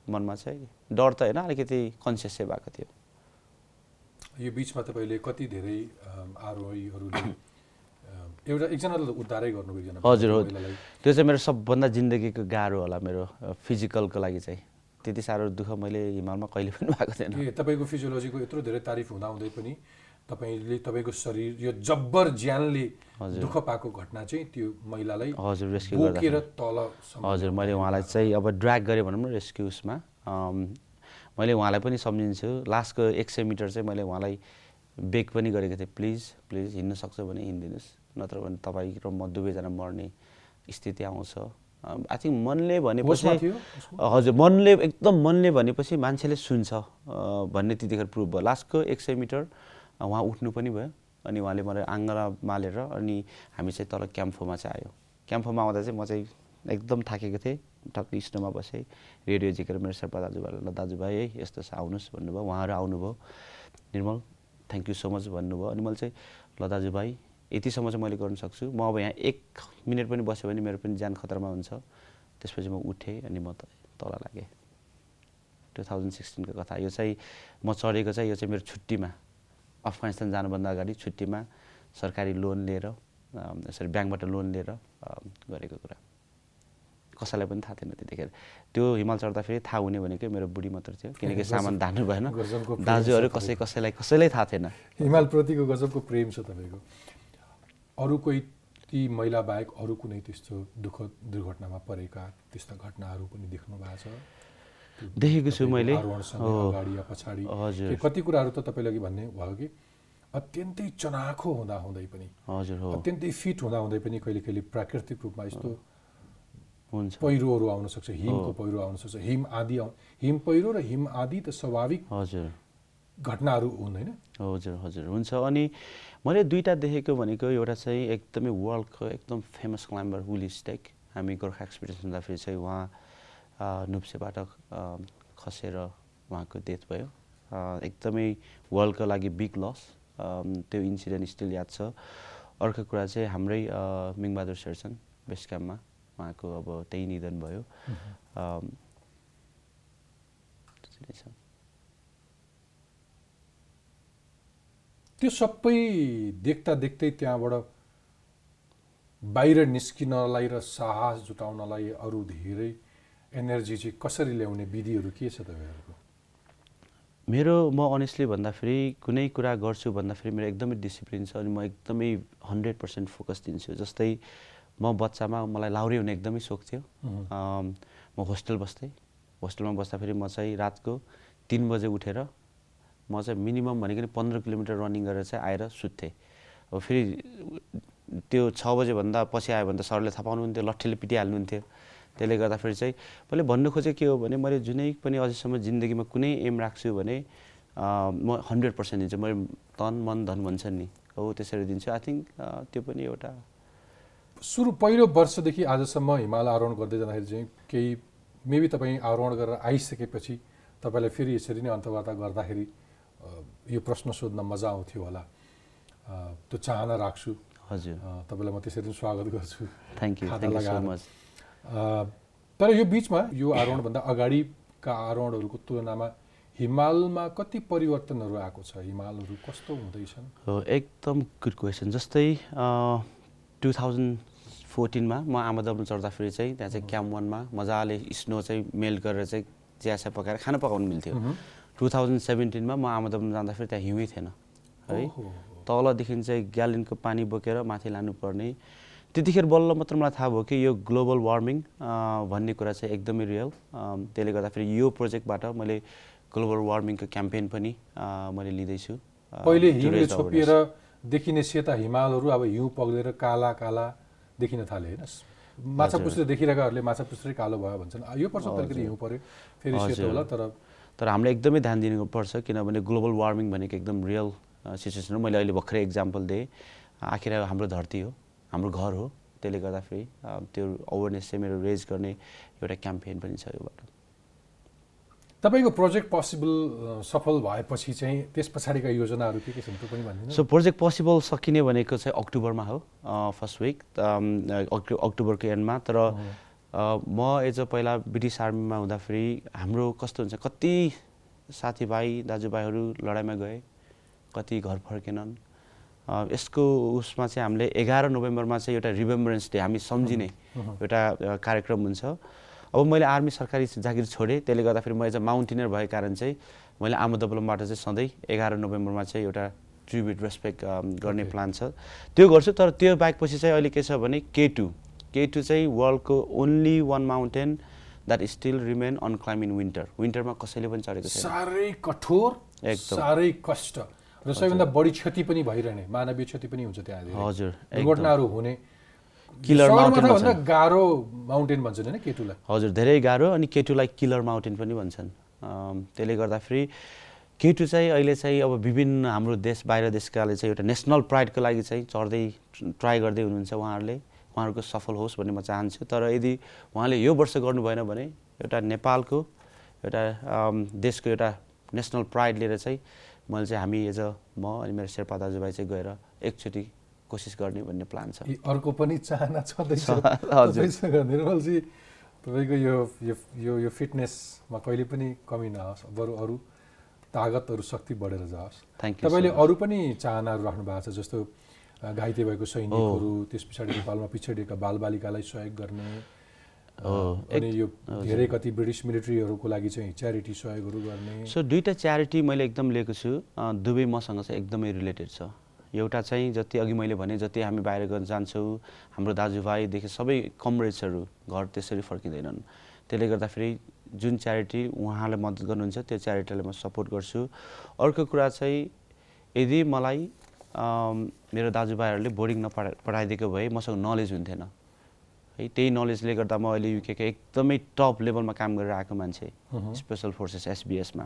[SPEAKER 2] मनमा चाहिँ डर त होइन अलिकति कन्सियस चाहिँ भएको थियो।
[SPEAKER 1] यो बिचमा तपाईँले कति धेरै आरोहीहरूले एउटा एकजना उद्धारै गर्नुभयो
[SPEAKER 2] हजुर हो त्यो चाहिँ मेरो सबभन्दा जिन्दगीको गाह्रो होला मेरो फिजिकलको लागि चाहिँ। त्यति साह्रो दुःख मैले हिमालमा कहिले पनि भएको थिएन।
[SPEAKER 1] तपाईँको फिजियोलोजीको यत्रो धेरै तारिफ हुँदाहुँदै पनि तपाईँले तपाईँको शरीर यो जब्बर ज्यानले। दुःख पाएको घटना चाहिँ त्यो महिलालाई
[SPEAKER 2] हजुर रेस्क्यु
[SPEAKER 1] बोकेर
[SPEAKER 2] गर्दा
[SPEAKER 1] तल
[SPEAKER 2] हजुर मैले उहाँलाई चाहिँ अब ड्र्याग गरेँ भनौँ न रेस्क्यु उसमा अम, मैले उहाँलाई पनि सम्झिन्छु। लास्टको एक सय मिटर चाहिँ मैले उहाँलाई बेक पनि गरेको थिएँ। प्लिज प्लिज हिँड्नु सक्छ भने हिँडिदिनुहोस्। नत्र भने तपाईँ र म दुवैजना मर्ने स्थिति आउँछ। आई थिङ्क मनले भनेपछि हजुर मनले एकदम मनले भनेपछि मान्छेले सुन्छ भन्ने त्यतिखेर प्रुभ भयो। लास्टको एक सय मिटर उहाँ उठ्नु पनि भयो अनि उहाँले मलाई आँगला मालेर अनि हामी चाहिँ तल क्याम्फोमा चाहिँ आयो। क्याम्फोमा आउँदा चाहिँ म चाहिँ एकदम थाकेको थिएँ। टक्क स्नोमा बसेँ। रेडियो झिकेर मेरो शेर्पा दाजुभाइलाई ल दाजुभाइ है यस्तो छ आउनुहोस् भन्नुभयो। उहाँहरू आउनुभयो। Nirmal thank you so much भन्नुभयो। अनि मैले चाहिँ ल दाजुभाइ यतिसम्म चाहिँ मैले गर्न सक्छु। म अब यहाँ एक मिनट पनि बस्यो भने मेरो पनि ज्यान खतरामा हुन्छ। त्यसपछि म उठेँ अनि म त तल लागेँ। टु थाउजन्ड सिक्सटिनको कथा। यो चाहिँ म चढेको चाहिँ यो चाहिँ मेरो छुट्टीमा। अफगानिस्तान जानुभन्दा अगाडि छुट्टीमा सरकारी लोन लिएर यसरी ब्याङ्कबाट लोन लिएर गरेको कुरा। कसैलाई पनि थाहा थिएन त्यतिखेर। त्यो हिमाल चढ्दाखेरि थाहा हुने भनेकै मेरो बुढी मात्र थियो। किनकि सामान धान्नु भएन दाजुहरू कसै कसैलाई कसैलाई थाहा थिएन।
[SPEAKER 1] हिमालप्रतिको गजबको प्रेम छ तपाईँको। अरू कोही ती महिला बाहेक अरू कुनै त्यस्तो दुःख दुर्घटनामा परेका त्यस्ता घटनाहरू पनि देख्नु भएको छ?
[SPEAKER 2] देखेको छु मैले।
[SPEAKER 1] अगाडि या पछाडि?
[SPEAKER 2] हजुर।
[SPEAKER 1] कति कुराहरू त तपाईँले अघि भन्ने भयो कि? अत्यन्तै चनाखो हुँदा हुँदै पनि।
[SPEAKER 2] हजुर हो।
[SPEAKER 1] अत्यन्तै फिट हुँदा हुँदै पनि कहिले कहिले प्राकृतिक रूपमा यस्तो
[SPEAKER 2] हुन्छ।
[SPEAKER 1] पहिरोहरू आउन सक्छ हिमको पहिरो आउन सक्छ। हिम आदि हिम पहिरो र हिम आदि त स्वाभाविक
[SPEAKER 2] हजुर।
[SPEAKER 1] घटनाहरू हुन् होइन?
[SPEAKER 2] हजुर हजुर। हुन्छ। अनि मैले दुईवटा देखेको भनेको एउटा चाहिँ एकदमै वर्ल्डको एकदम फेमस क्लाइम्बर विली स्टेक हामी गोर्खा एक्सपिडिसन हुँदाखेरि चाहिँ उहाँ नुप्सेबाट खसेर उहाँको डेथ भयो। एकदमै वर्ल्डको लागि बिग लस त्यो इन्सिडेन्ट स्टिल याद छ। अर्को कुरा चाहिँ हाम्रै मिङबहादुर शेरचन बेस्ट क्याम्पमा उहाँको अब त्यही निधन भयो अम, त्यति नै छ
[SPEAKER 1] त्यो सबै देख्दा देख्दै त्यहाँबाट बाहिर निस्किनलाई र साहस जुटाउनलाई अरू धेरै एनर्जी चाहिँ कसरी ल्याउने विधिहरू के छ तपाईँहरूको?
[SPEAKER 2] मेरो म अनेस्टली भन्दाखेरि कुनै कुरा गर्छु भन्दाखेरि मेरो एकदमै डिसिप्लिन छ अनि म एकदमै हन्ड्रेड पर्सेन्ट फोकस दिन्छु। जस्तै म बच्चामा मलाई लाउरे हुने एकदमै सोख थियो। म होस्टेल बस्थेँ। होस्टेलमा बस्दाखेरि म चाहिँ रातको तिन बजे उठेर म चाहिँ मिनिमम भनेको नि पन्ध्र किलोमिटर रनिङ गरेर चाहिँ आएर सुत्थेँ। अब फेरि त्यो छ बजेभन्दा पछि आयो भने त सरले थाहा पाउनुहुन्थ्यो लट्ठीले पिटिहाल्नुहुन्थ्यो। त्यसले गर्दाखेरि चाहिँ मैले भन्नु खोजेको के हो भने मैले जुनै पनि अझैसम्म जिन्दगीमा कुनै एम राख्छु भने म हन्ड्रेड पर्सेन्ट दिन्छु। मैले तन मन धन भन्छन् नि। हो त्यसरी दिन्छु। आई थिङ्क त्यो पनि एउटा
[SPEAKER 1] सुरु पहिलो वर्षदेखि आजसम्म हिमाल आरोहण गर्दै जाँदाखेरि चाहिँ केही मेबी तपाईँ आरोहण गरेर आइसकेपछि तपाईँलाई फेरि यसरी नै अन्तवार्ता गर्दाखेरि यो प्रश्न सोध्न मजा आउँथ्यो होला। त्यो चाहना राख्छु।
[SPEAKER 2] हजुर।
[SPEAKER 1] तपाईँलाई म त्यसरी नै स्वागत गर्छु।
[SPEAKER 2] थ्याङ्क यू सो
[SPEAKER 1] लगाएर।
[SPEAKER 2] मच
[SPEAKER 1] तर यो बिचमा यो आरोहणभन्दा अगाडिका आरोहणहरूको तुलनामा हिमालमा कति परिवर्तनहरू आएको छ? हिमालहरू कस्तो हुँदैछन्?
[SPEAKER 2] हो एकदम गुड क्वेसन जस्तै टु थाउजन्ड फोर्टिनमा म आमादममा चढ्दाखेरि चाहिँ त्यहाँ चाहिँ क्याम्प वानमा मजाले स्नो चाहिँ मेल्ट गरेर चाहिँ चिया चिया पकाएर खाना पकाउनु मिल्थ्यो। टु थाउजन्ड सेभेन्टिनमा म आमादममा जाँदाखेरि त्यहाँ हिउँै थिएन है। तलदेखि चाहिँ ग्यालेनको पानी बोकेर माथि लानुपर्ने। त्यतिखेर बल्ल मात्र मलाई थाहा भयो कि यो ग्लोबल वार्मिङ भन्ने कुरा चाहिँ एकदमै रियल। त्यसले गर्दाखेरि यो प्रोजेक्टबाट मैले ग्लोबल वार्मिङको क्याम्पेन पनि मैले लिँदैछु।
[SPEAKER 1] पहिले
[SPEAKER 2] awareness.
[SPEAKER 1] छोपिएर देखिने सेता हिमालहरू अब हिउँ पग्लेर काला काला देखिन थाले होइन? माछा पुछ्रे देखिरहेकाहरूले माछा पुछ्रे कालो भयो भन्छन्। यो वर्ष अलिकति हिउँ पऱ्यो फेरि सेतो। होला तर
[SPEAKER 2] तर हामीले एकदमै ध्यान दिनुपर्छ किनभने ग्लोबल वार्मिङ भनेको एकदम रियल सिचुएसन हो। मैले अहिले भर्खरै इक्जाम्पल दिएँ। आखिर हाम्रो धरती हो हाम्रो घर हो। त्यसले गर्दाखेरि त्यो अवेरनेस चाहिँ मेरो रेज गर्ने एउटा क्याम्पेन पनि छ योबाट।
[SPEAKER 1] तपाईँको प्रोजेक्ट पोसिबल सफल भएपछि चाहिँ त्यस पछाडिका योजनाहरू के के छन् त्यो पनि भनिदिनु।
[SPEAKER 2] सो प्रोजेक्ट पोसिबल सकिने भनेको चाहिँ अक्टोबरमा हो फर्स्ट विक अक्टोबरको एन्डमा तर म एज अ पहिला ब्रिटिस आर्मीमा हुँदाखेरि हाम्रो कस्तो हुन्छ कति साथीभाइ दाजुभाइहरू लडाइँमा गए कति घर फर्केनन्। यसको उसमा चाहिँ हामीले एघार नोभेम्बरमा चाहिँ एउटा रिमेम्बरेन्स डे हामी सम्झिने एउटा कार्यक्रम हुन्छ। अब मैले आर्मी सरकारी जागिर छोडेँ त्यसले गर्दाखेरि म एज अ माउन्टेनियर भएको कारण चाहिँ मैले आमोदबलमबाट चाहिँ सधैँ एघार नोभेम्बरमा चाहिँ एउटा ट्रिब्युट रेस्पेक्ट गर्ने. प्लान छ। त्यो गर्छु तर त्यो बाहेक पछि चाहिँ अहिले के छ भने के टू के टू चाहिँ वर्ल्डको only one mountain that still remain unclimbed in winter विन्टरमा कसैले पनि चढेको छैन
[SPEAKER 1] साह्रै कठोर
[SPEAKER 2] एकदम।
[SPEAKER 1] साह्रै कष्ट र सबैभन्दा बढी क्षति पनि भइरहने मानवीय क्षति पनि हुन्छ त्यहाँ।
[SPEAKER 2] हजुर।
[SPEAKER 1] दुर्घटनाहरू हुने भन्दा
[SPEAKER 2] भन्छन्।
[SPEAKER 1] गाह्रो माउन्टेन भन्छन् होइन केटुलाई
[SPEAKER 2] हजुर धेरै गाह्रो अनि केटुलाई किलर माउन्टेन पनि भन्छन् त्यसले गर्दाखेरि केटु चाहिँ अहिले चाहिँ अब विभिन्न हाम्रो देश बाहिर देशकाले चाहिँ एउटा नेसनल प्राइडको लागि चाहिँ चढ्दै ट्राई गर्दै हुनुहुन्छ उहाँहरूले उहाँहरूको सफल होस् भन्ने म चाहन्छु। तर यदि उहाँले यो वर्ष गर्नु भएन भने एउटा नेपालको एउटा देशको एउटा नेसनल प्राइड लिएर चाहिँ मैले चाहिँ हामी एज अ म अनि मेरो शेर्पा दाजुभाइ चाहिँ गएर एकचोटि कोसिस गर्ने भन्ने प्लान छ।
[SPEAKER 1] अर्को पनि चाहना छँदैछ। निर्मलजी तपाईँको यो यो यो फिटनेसमा कहिले पनि कमी नहोस्। बरु अरू तागतहरू शक्ति बढेर जाओस्।
[SPEAKER 2] थ्याङ्क यू
[SPEAKER 1] तपाईँले अरू पनि चाहनाहरू राख्नु भएको छ जस्तो घाइते भएको सैनिकहरू त्यस पछाडि नेपालमा पिछडिएका बालबालिकालाई सहयोग गर्ने अनि यो धेरै कति ब्रिटिस मिलिट्रीहरूको लागि चाहिँ च्यारिटी सहयोगहरू गर्ने।
[SPEAKER 2] सो दुईवटा च्यारिटी मैले एकदम लिएको छु। दुवै मसँग चाहिँ एकदमै रिलेटेड छ। एउटा चाहिँ जति अघि मैले भने जति हामी बाहिर गर्न जान्छौँ हाम्रो दाजुभाइदेखि सबै कमरेड्सहरू घर त्यसरी फर्किँदैनन्। त्यसले गर्दाखेरि जुन च्यारिटी उहाँले मद्दत गर्नुहुन्छ त्यो च्यारिटीलाई म सपोर्ट गर्छु। अर्को कुरा चाहिँ यदि मलाई मेरो दाजुभाइहरूले बोर्डिङ नपढा पढाइदिएको भए मसँग नलेज हुन्थेन। है त्यही नलेजले गर्दा म अहिले युकेको एकदमै टप लेभलमा काम गरेर आएको मान्छे स्पेसल फोर्सेस एसबिएसमा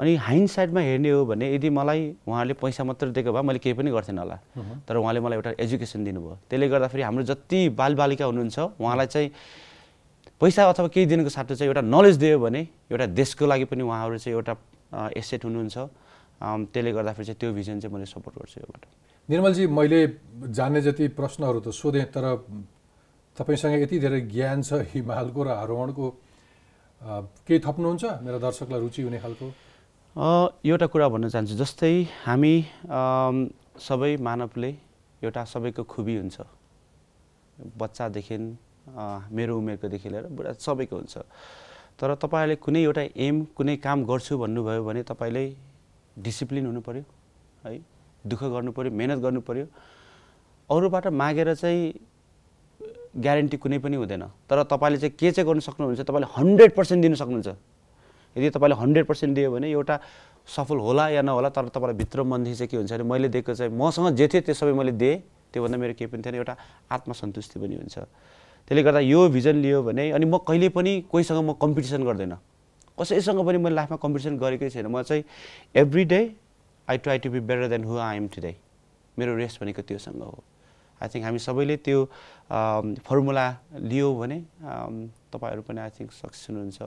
[SPEAKER 2] अनि हाइन्ड साइडमा हेर्ने हो भने यदि मलाई उहाँले पैसा मात्र दिएको भए मैले केही पनि गर्थेन होला। तर उहाँले मलाई एउटा एजुकेसन दिनुभयो। त्यसले गर्दाखेरि हाम्रो जति बालबालिका हुनुहुन्छ उहाँलाई चाहिँ पैसा अथवा केही दिनको साथै चाहिँ एउटा नलेज दियो भने एउटा देशको लागि पनि उहाँहरू चाहिँ एउटा एसेट हुनुहुन्छ। त्यसले गर्दाखेरि चाहिँ त्यो भिजन चाहिँ मैले सपोर्ट गर्छु योबाट।
[SPEAKER 1] निर्मलजी मैले जान्ने जति प्रश्नहरू त सोधेँ तर तपाईँसँग यति धेरै ज्ञान छ हिमालको र आरोहणको केही थप्नुहुन्छ मेरा दर्शकलाई रुचि हुने खालको?
[SPEAKER 2] एउटा कुरा भन्न चाहन्छु जस्तै हामी सबै मानवले एउटा सबैको खुबी हुन्छ। बच्चादेखि मेरो उमेरकोदेखि लिएर बुढा सबैको हुन्छ। तर तपाईँहरूले कुनै एउटा एम कुनै काम गर्छु भन्नुभयो भने तपाईँले डिसिप्लिन हुनु पऱ्यो है? दुःख पऱ्यो मेहनत गर्नु पऱ्यो अरूबाट मागेर चाहिँ ग्यारेन्टी कुनै पनि हुँदैन। तर तपाईँले चाहिँ के चाहिँ गर्नु सक्नुहुन्छ तपाईँले हन्ड्रेड पर्सेन्ट दिनु सक्नुहुन्छ। यदि तपाईँले हन्ड्रेड पर्सेन्ट दियो भने एउटा सफल होला या नहोला तर तपाईँलाई भित्र मनदेखि चाहिँ के हुन्छ भने मैले दिएको चाहिँ मसँग जे थियो त्यो सबै मैले दिएँ। त्योभन्दा मेरो केही पनि थिएन। एउटा आत्मसन्तुष्टि पनि हुन्छ। त्यसले गर्दा यो भिजन लियो भने अनि म कहिले पनि कोहीसँग म कम्पिटिसन गर्दैन। कसैसँग पनि मैले लाइफमा कम्पिटिसन गरेकै छैन। म चाहिँ every day I try to be better than who I am today मेरो रेस भनेको त्योसँग हो। आई थिङ्क हामी सबैले त्यो फर्मुला लियो भने तपाईँहरू पनि आई थिङ्क सक्सेस हुनुहुन्छ।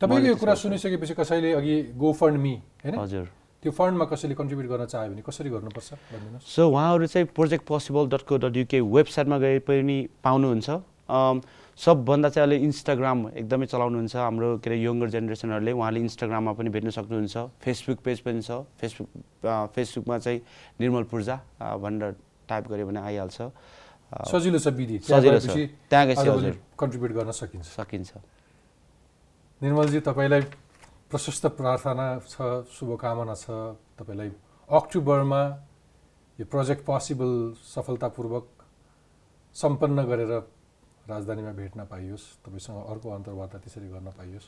[SPEAKER 1] तपाईँले यो कुरा सुनिसकेपछि कसैले अघि गो फन्ड मी होइन?
[SPEAKER 2] हजुर।
[SPEAKER 1] त्यो फन्डमा कसैले कन्ट्रिब्युट गर्न चाह्यो भने कसरी गर्नुपर्छ? भनिदिनुहोस्।
[SPEAKER 2] सो उहाँहरू चाहिँ project possible dot co dot UK वेबसाइटमा गए पनि पाउनुहुन्छ। सबभन्दा चाहिँ अहिले इन्स्टाग्राम एकदमै चलाउनुहुन्छ हाम्रो के अरे यङ्गर जेनेरेसनहरूले उहाँले इन्स्टाग्राममा पनि भेट्न सक्नुहुन्छ। फेसबुक पेज पनि छ। फेसबुक फेसबुकमा चाहिँ निर्मल पूर्जा भनेर टाइप गऱ्यो भने आइहाल्छ।
[SPEAKER 1] सजिलो छ विधि।
[SPEAKER 2] सजिलो छ। त्यहाँ गएपछि हजुर।
[SPEAKER 1] कन्ट्रिब्युट गर्न सकिन्छ।
[SPEAKER 2] सकिन्छ।
[SPEAKER 1] निर्मलजी तपाईँलाई प्रशस्त प्रार्थना छ शुभकामना छ। तपाईँलाई अक्टोबरमा यो प्रोजेक्ट पोसिबल सफलतापूर्वक सम्पन्न गरेर राजधानीमा भेट्न पाइयोस् तपाईँसँग अर्को अन्तर्वार्ता त्यसरी गर्न पाइयोस्।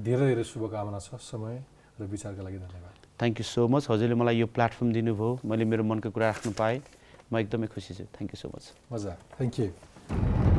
[SPEAKER 1] धेरै धेरै शुभकामना छ समय र विचारका लागि धन्यवाद।
[SPEAKER 2] थ्याङ्क यू सो मच हजुरले मलाई यो प्लेटफर्म दिनुभयो। मैले मेरो मनको कुरा राख्नु पाएँ। म एकदमै खुसी छु। थ्याङ्क यू सो मच
[SPEAKER 1] मजा थ्याङ्क यू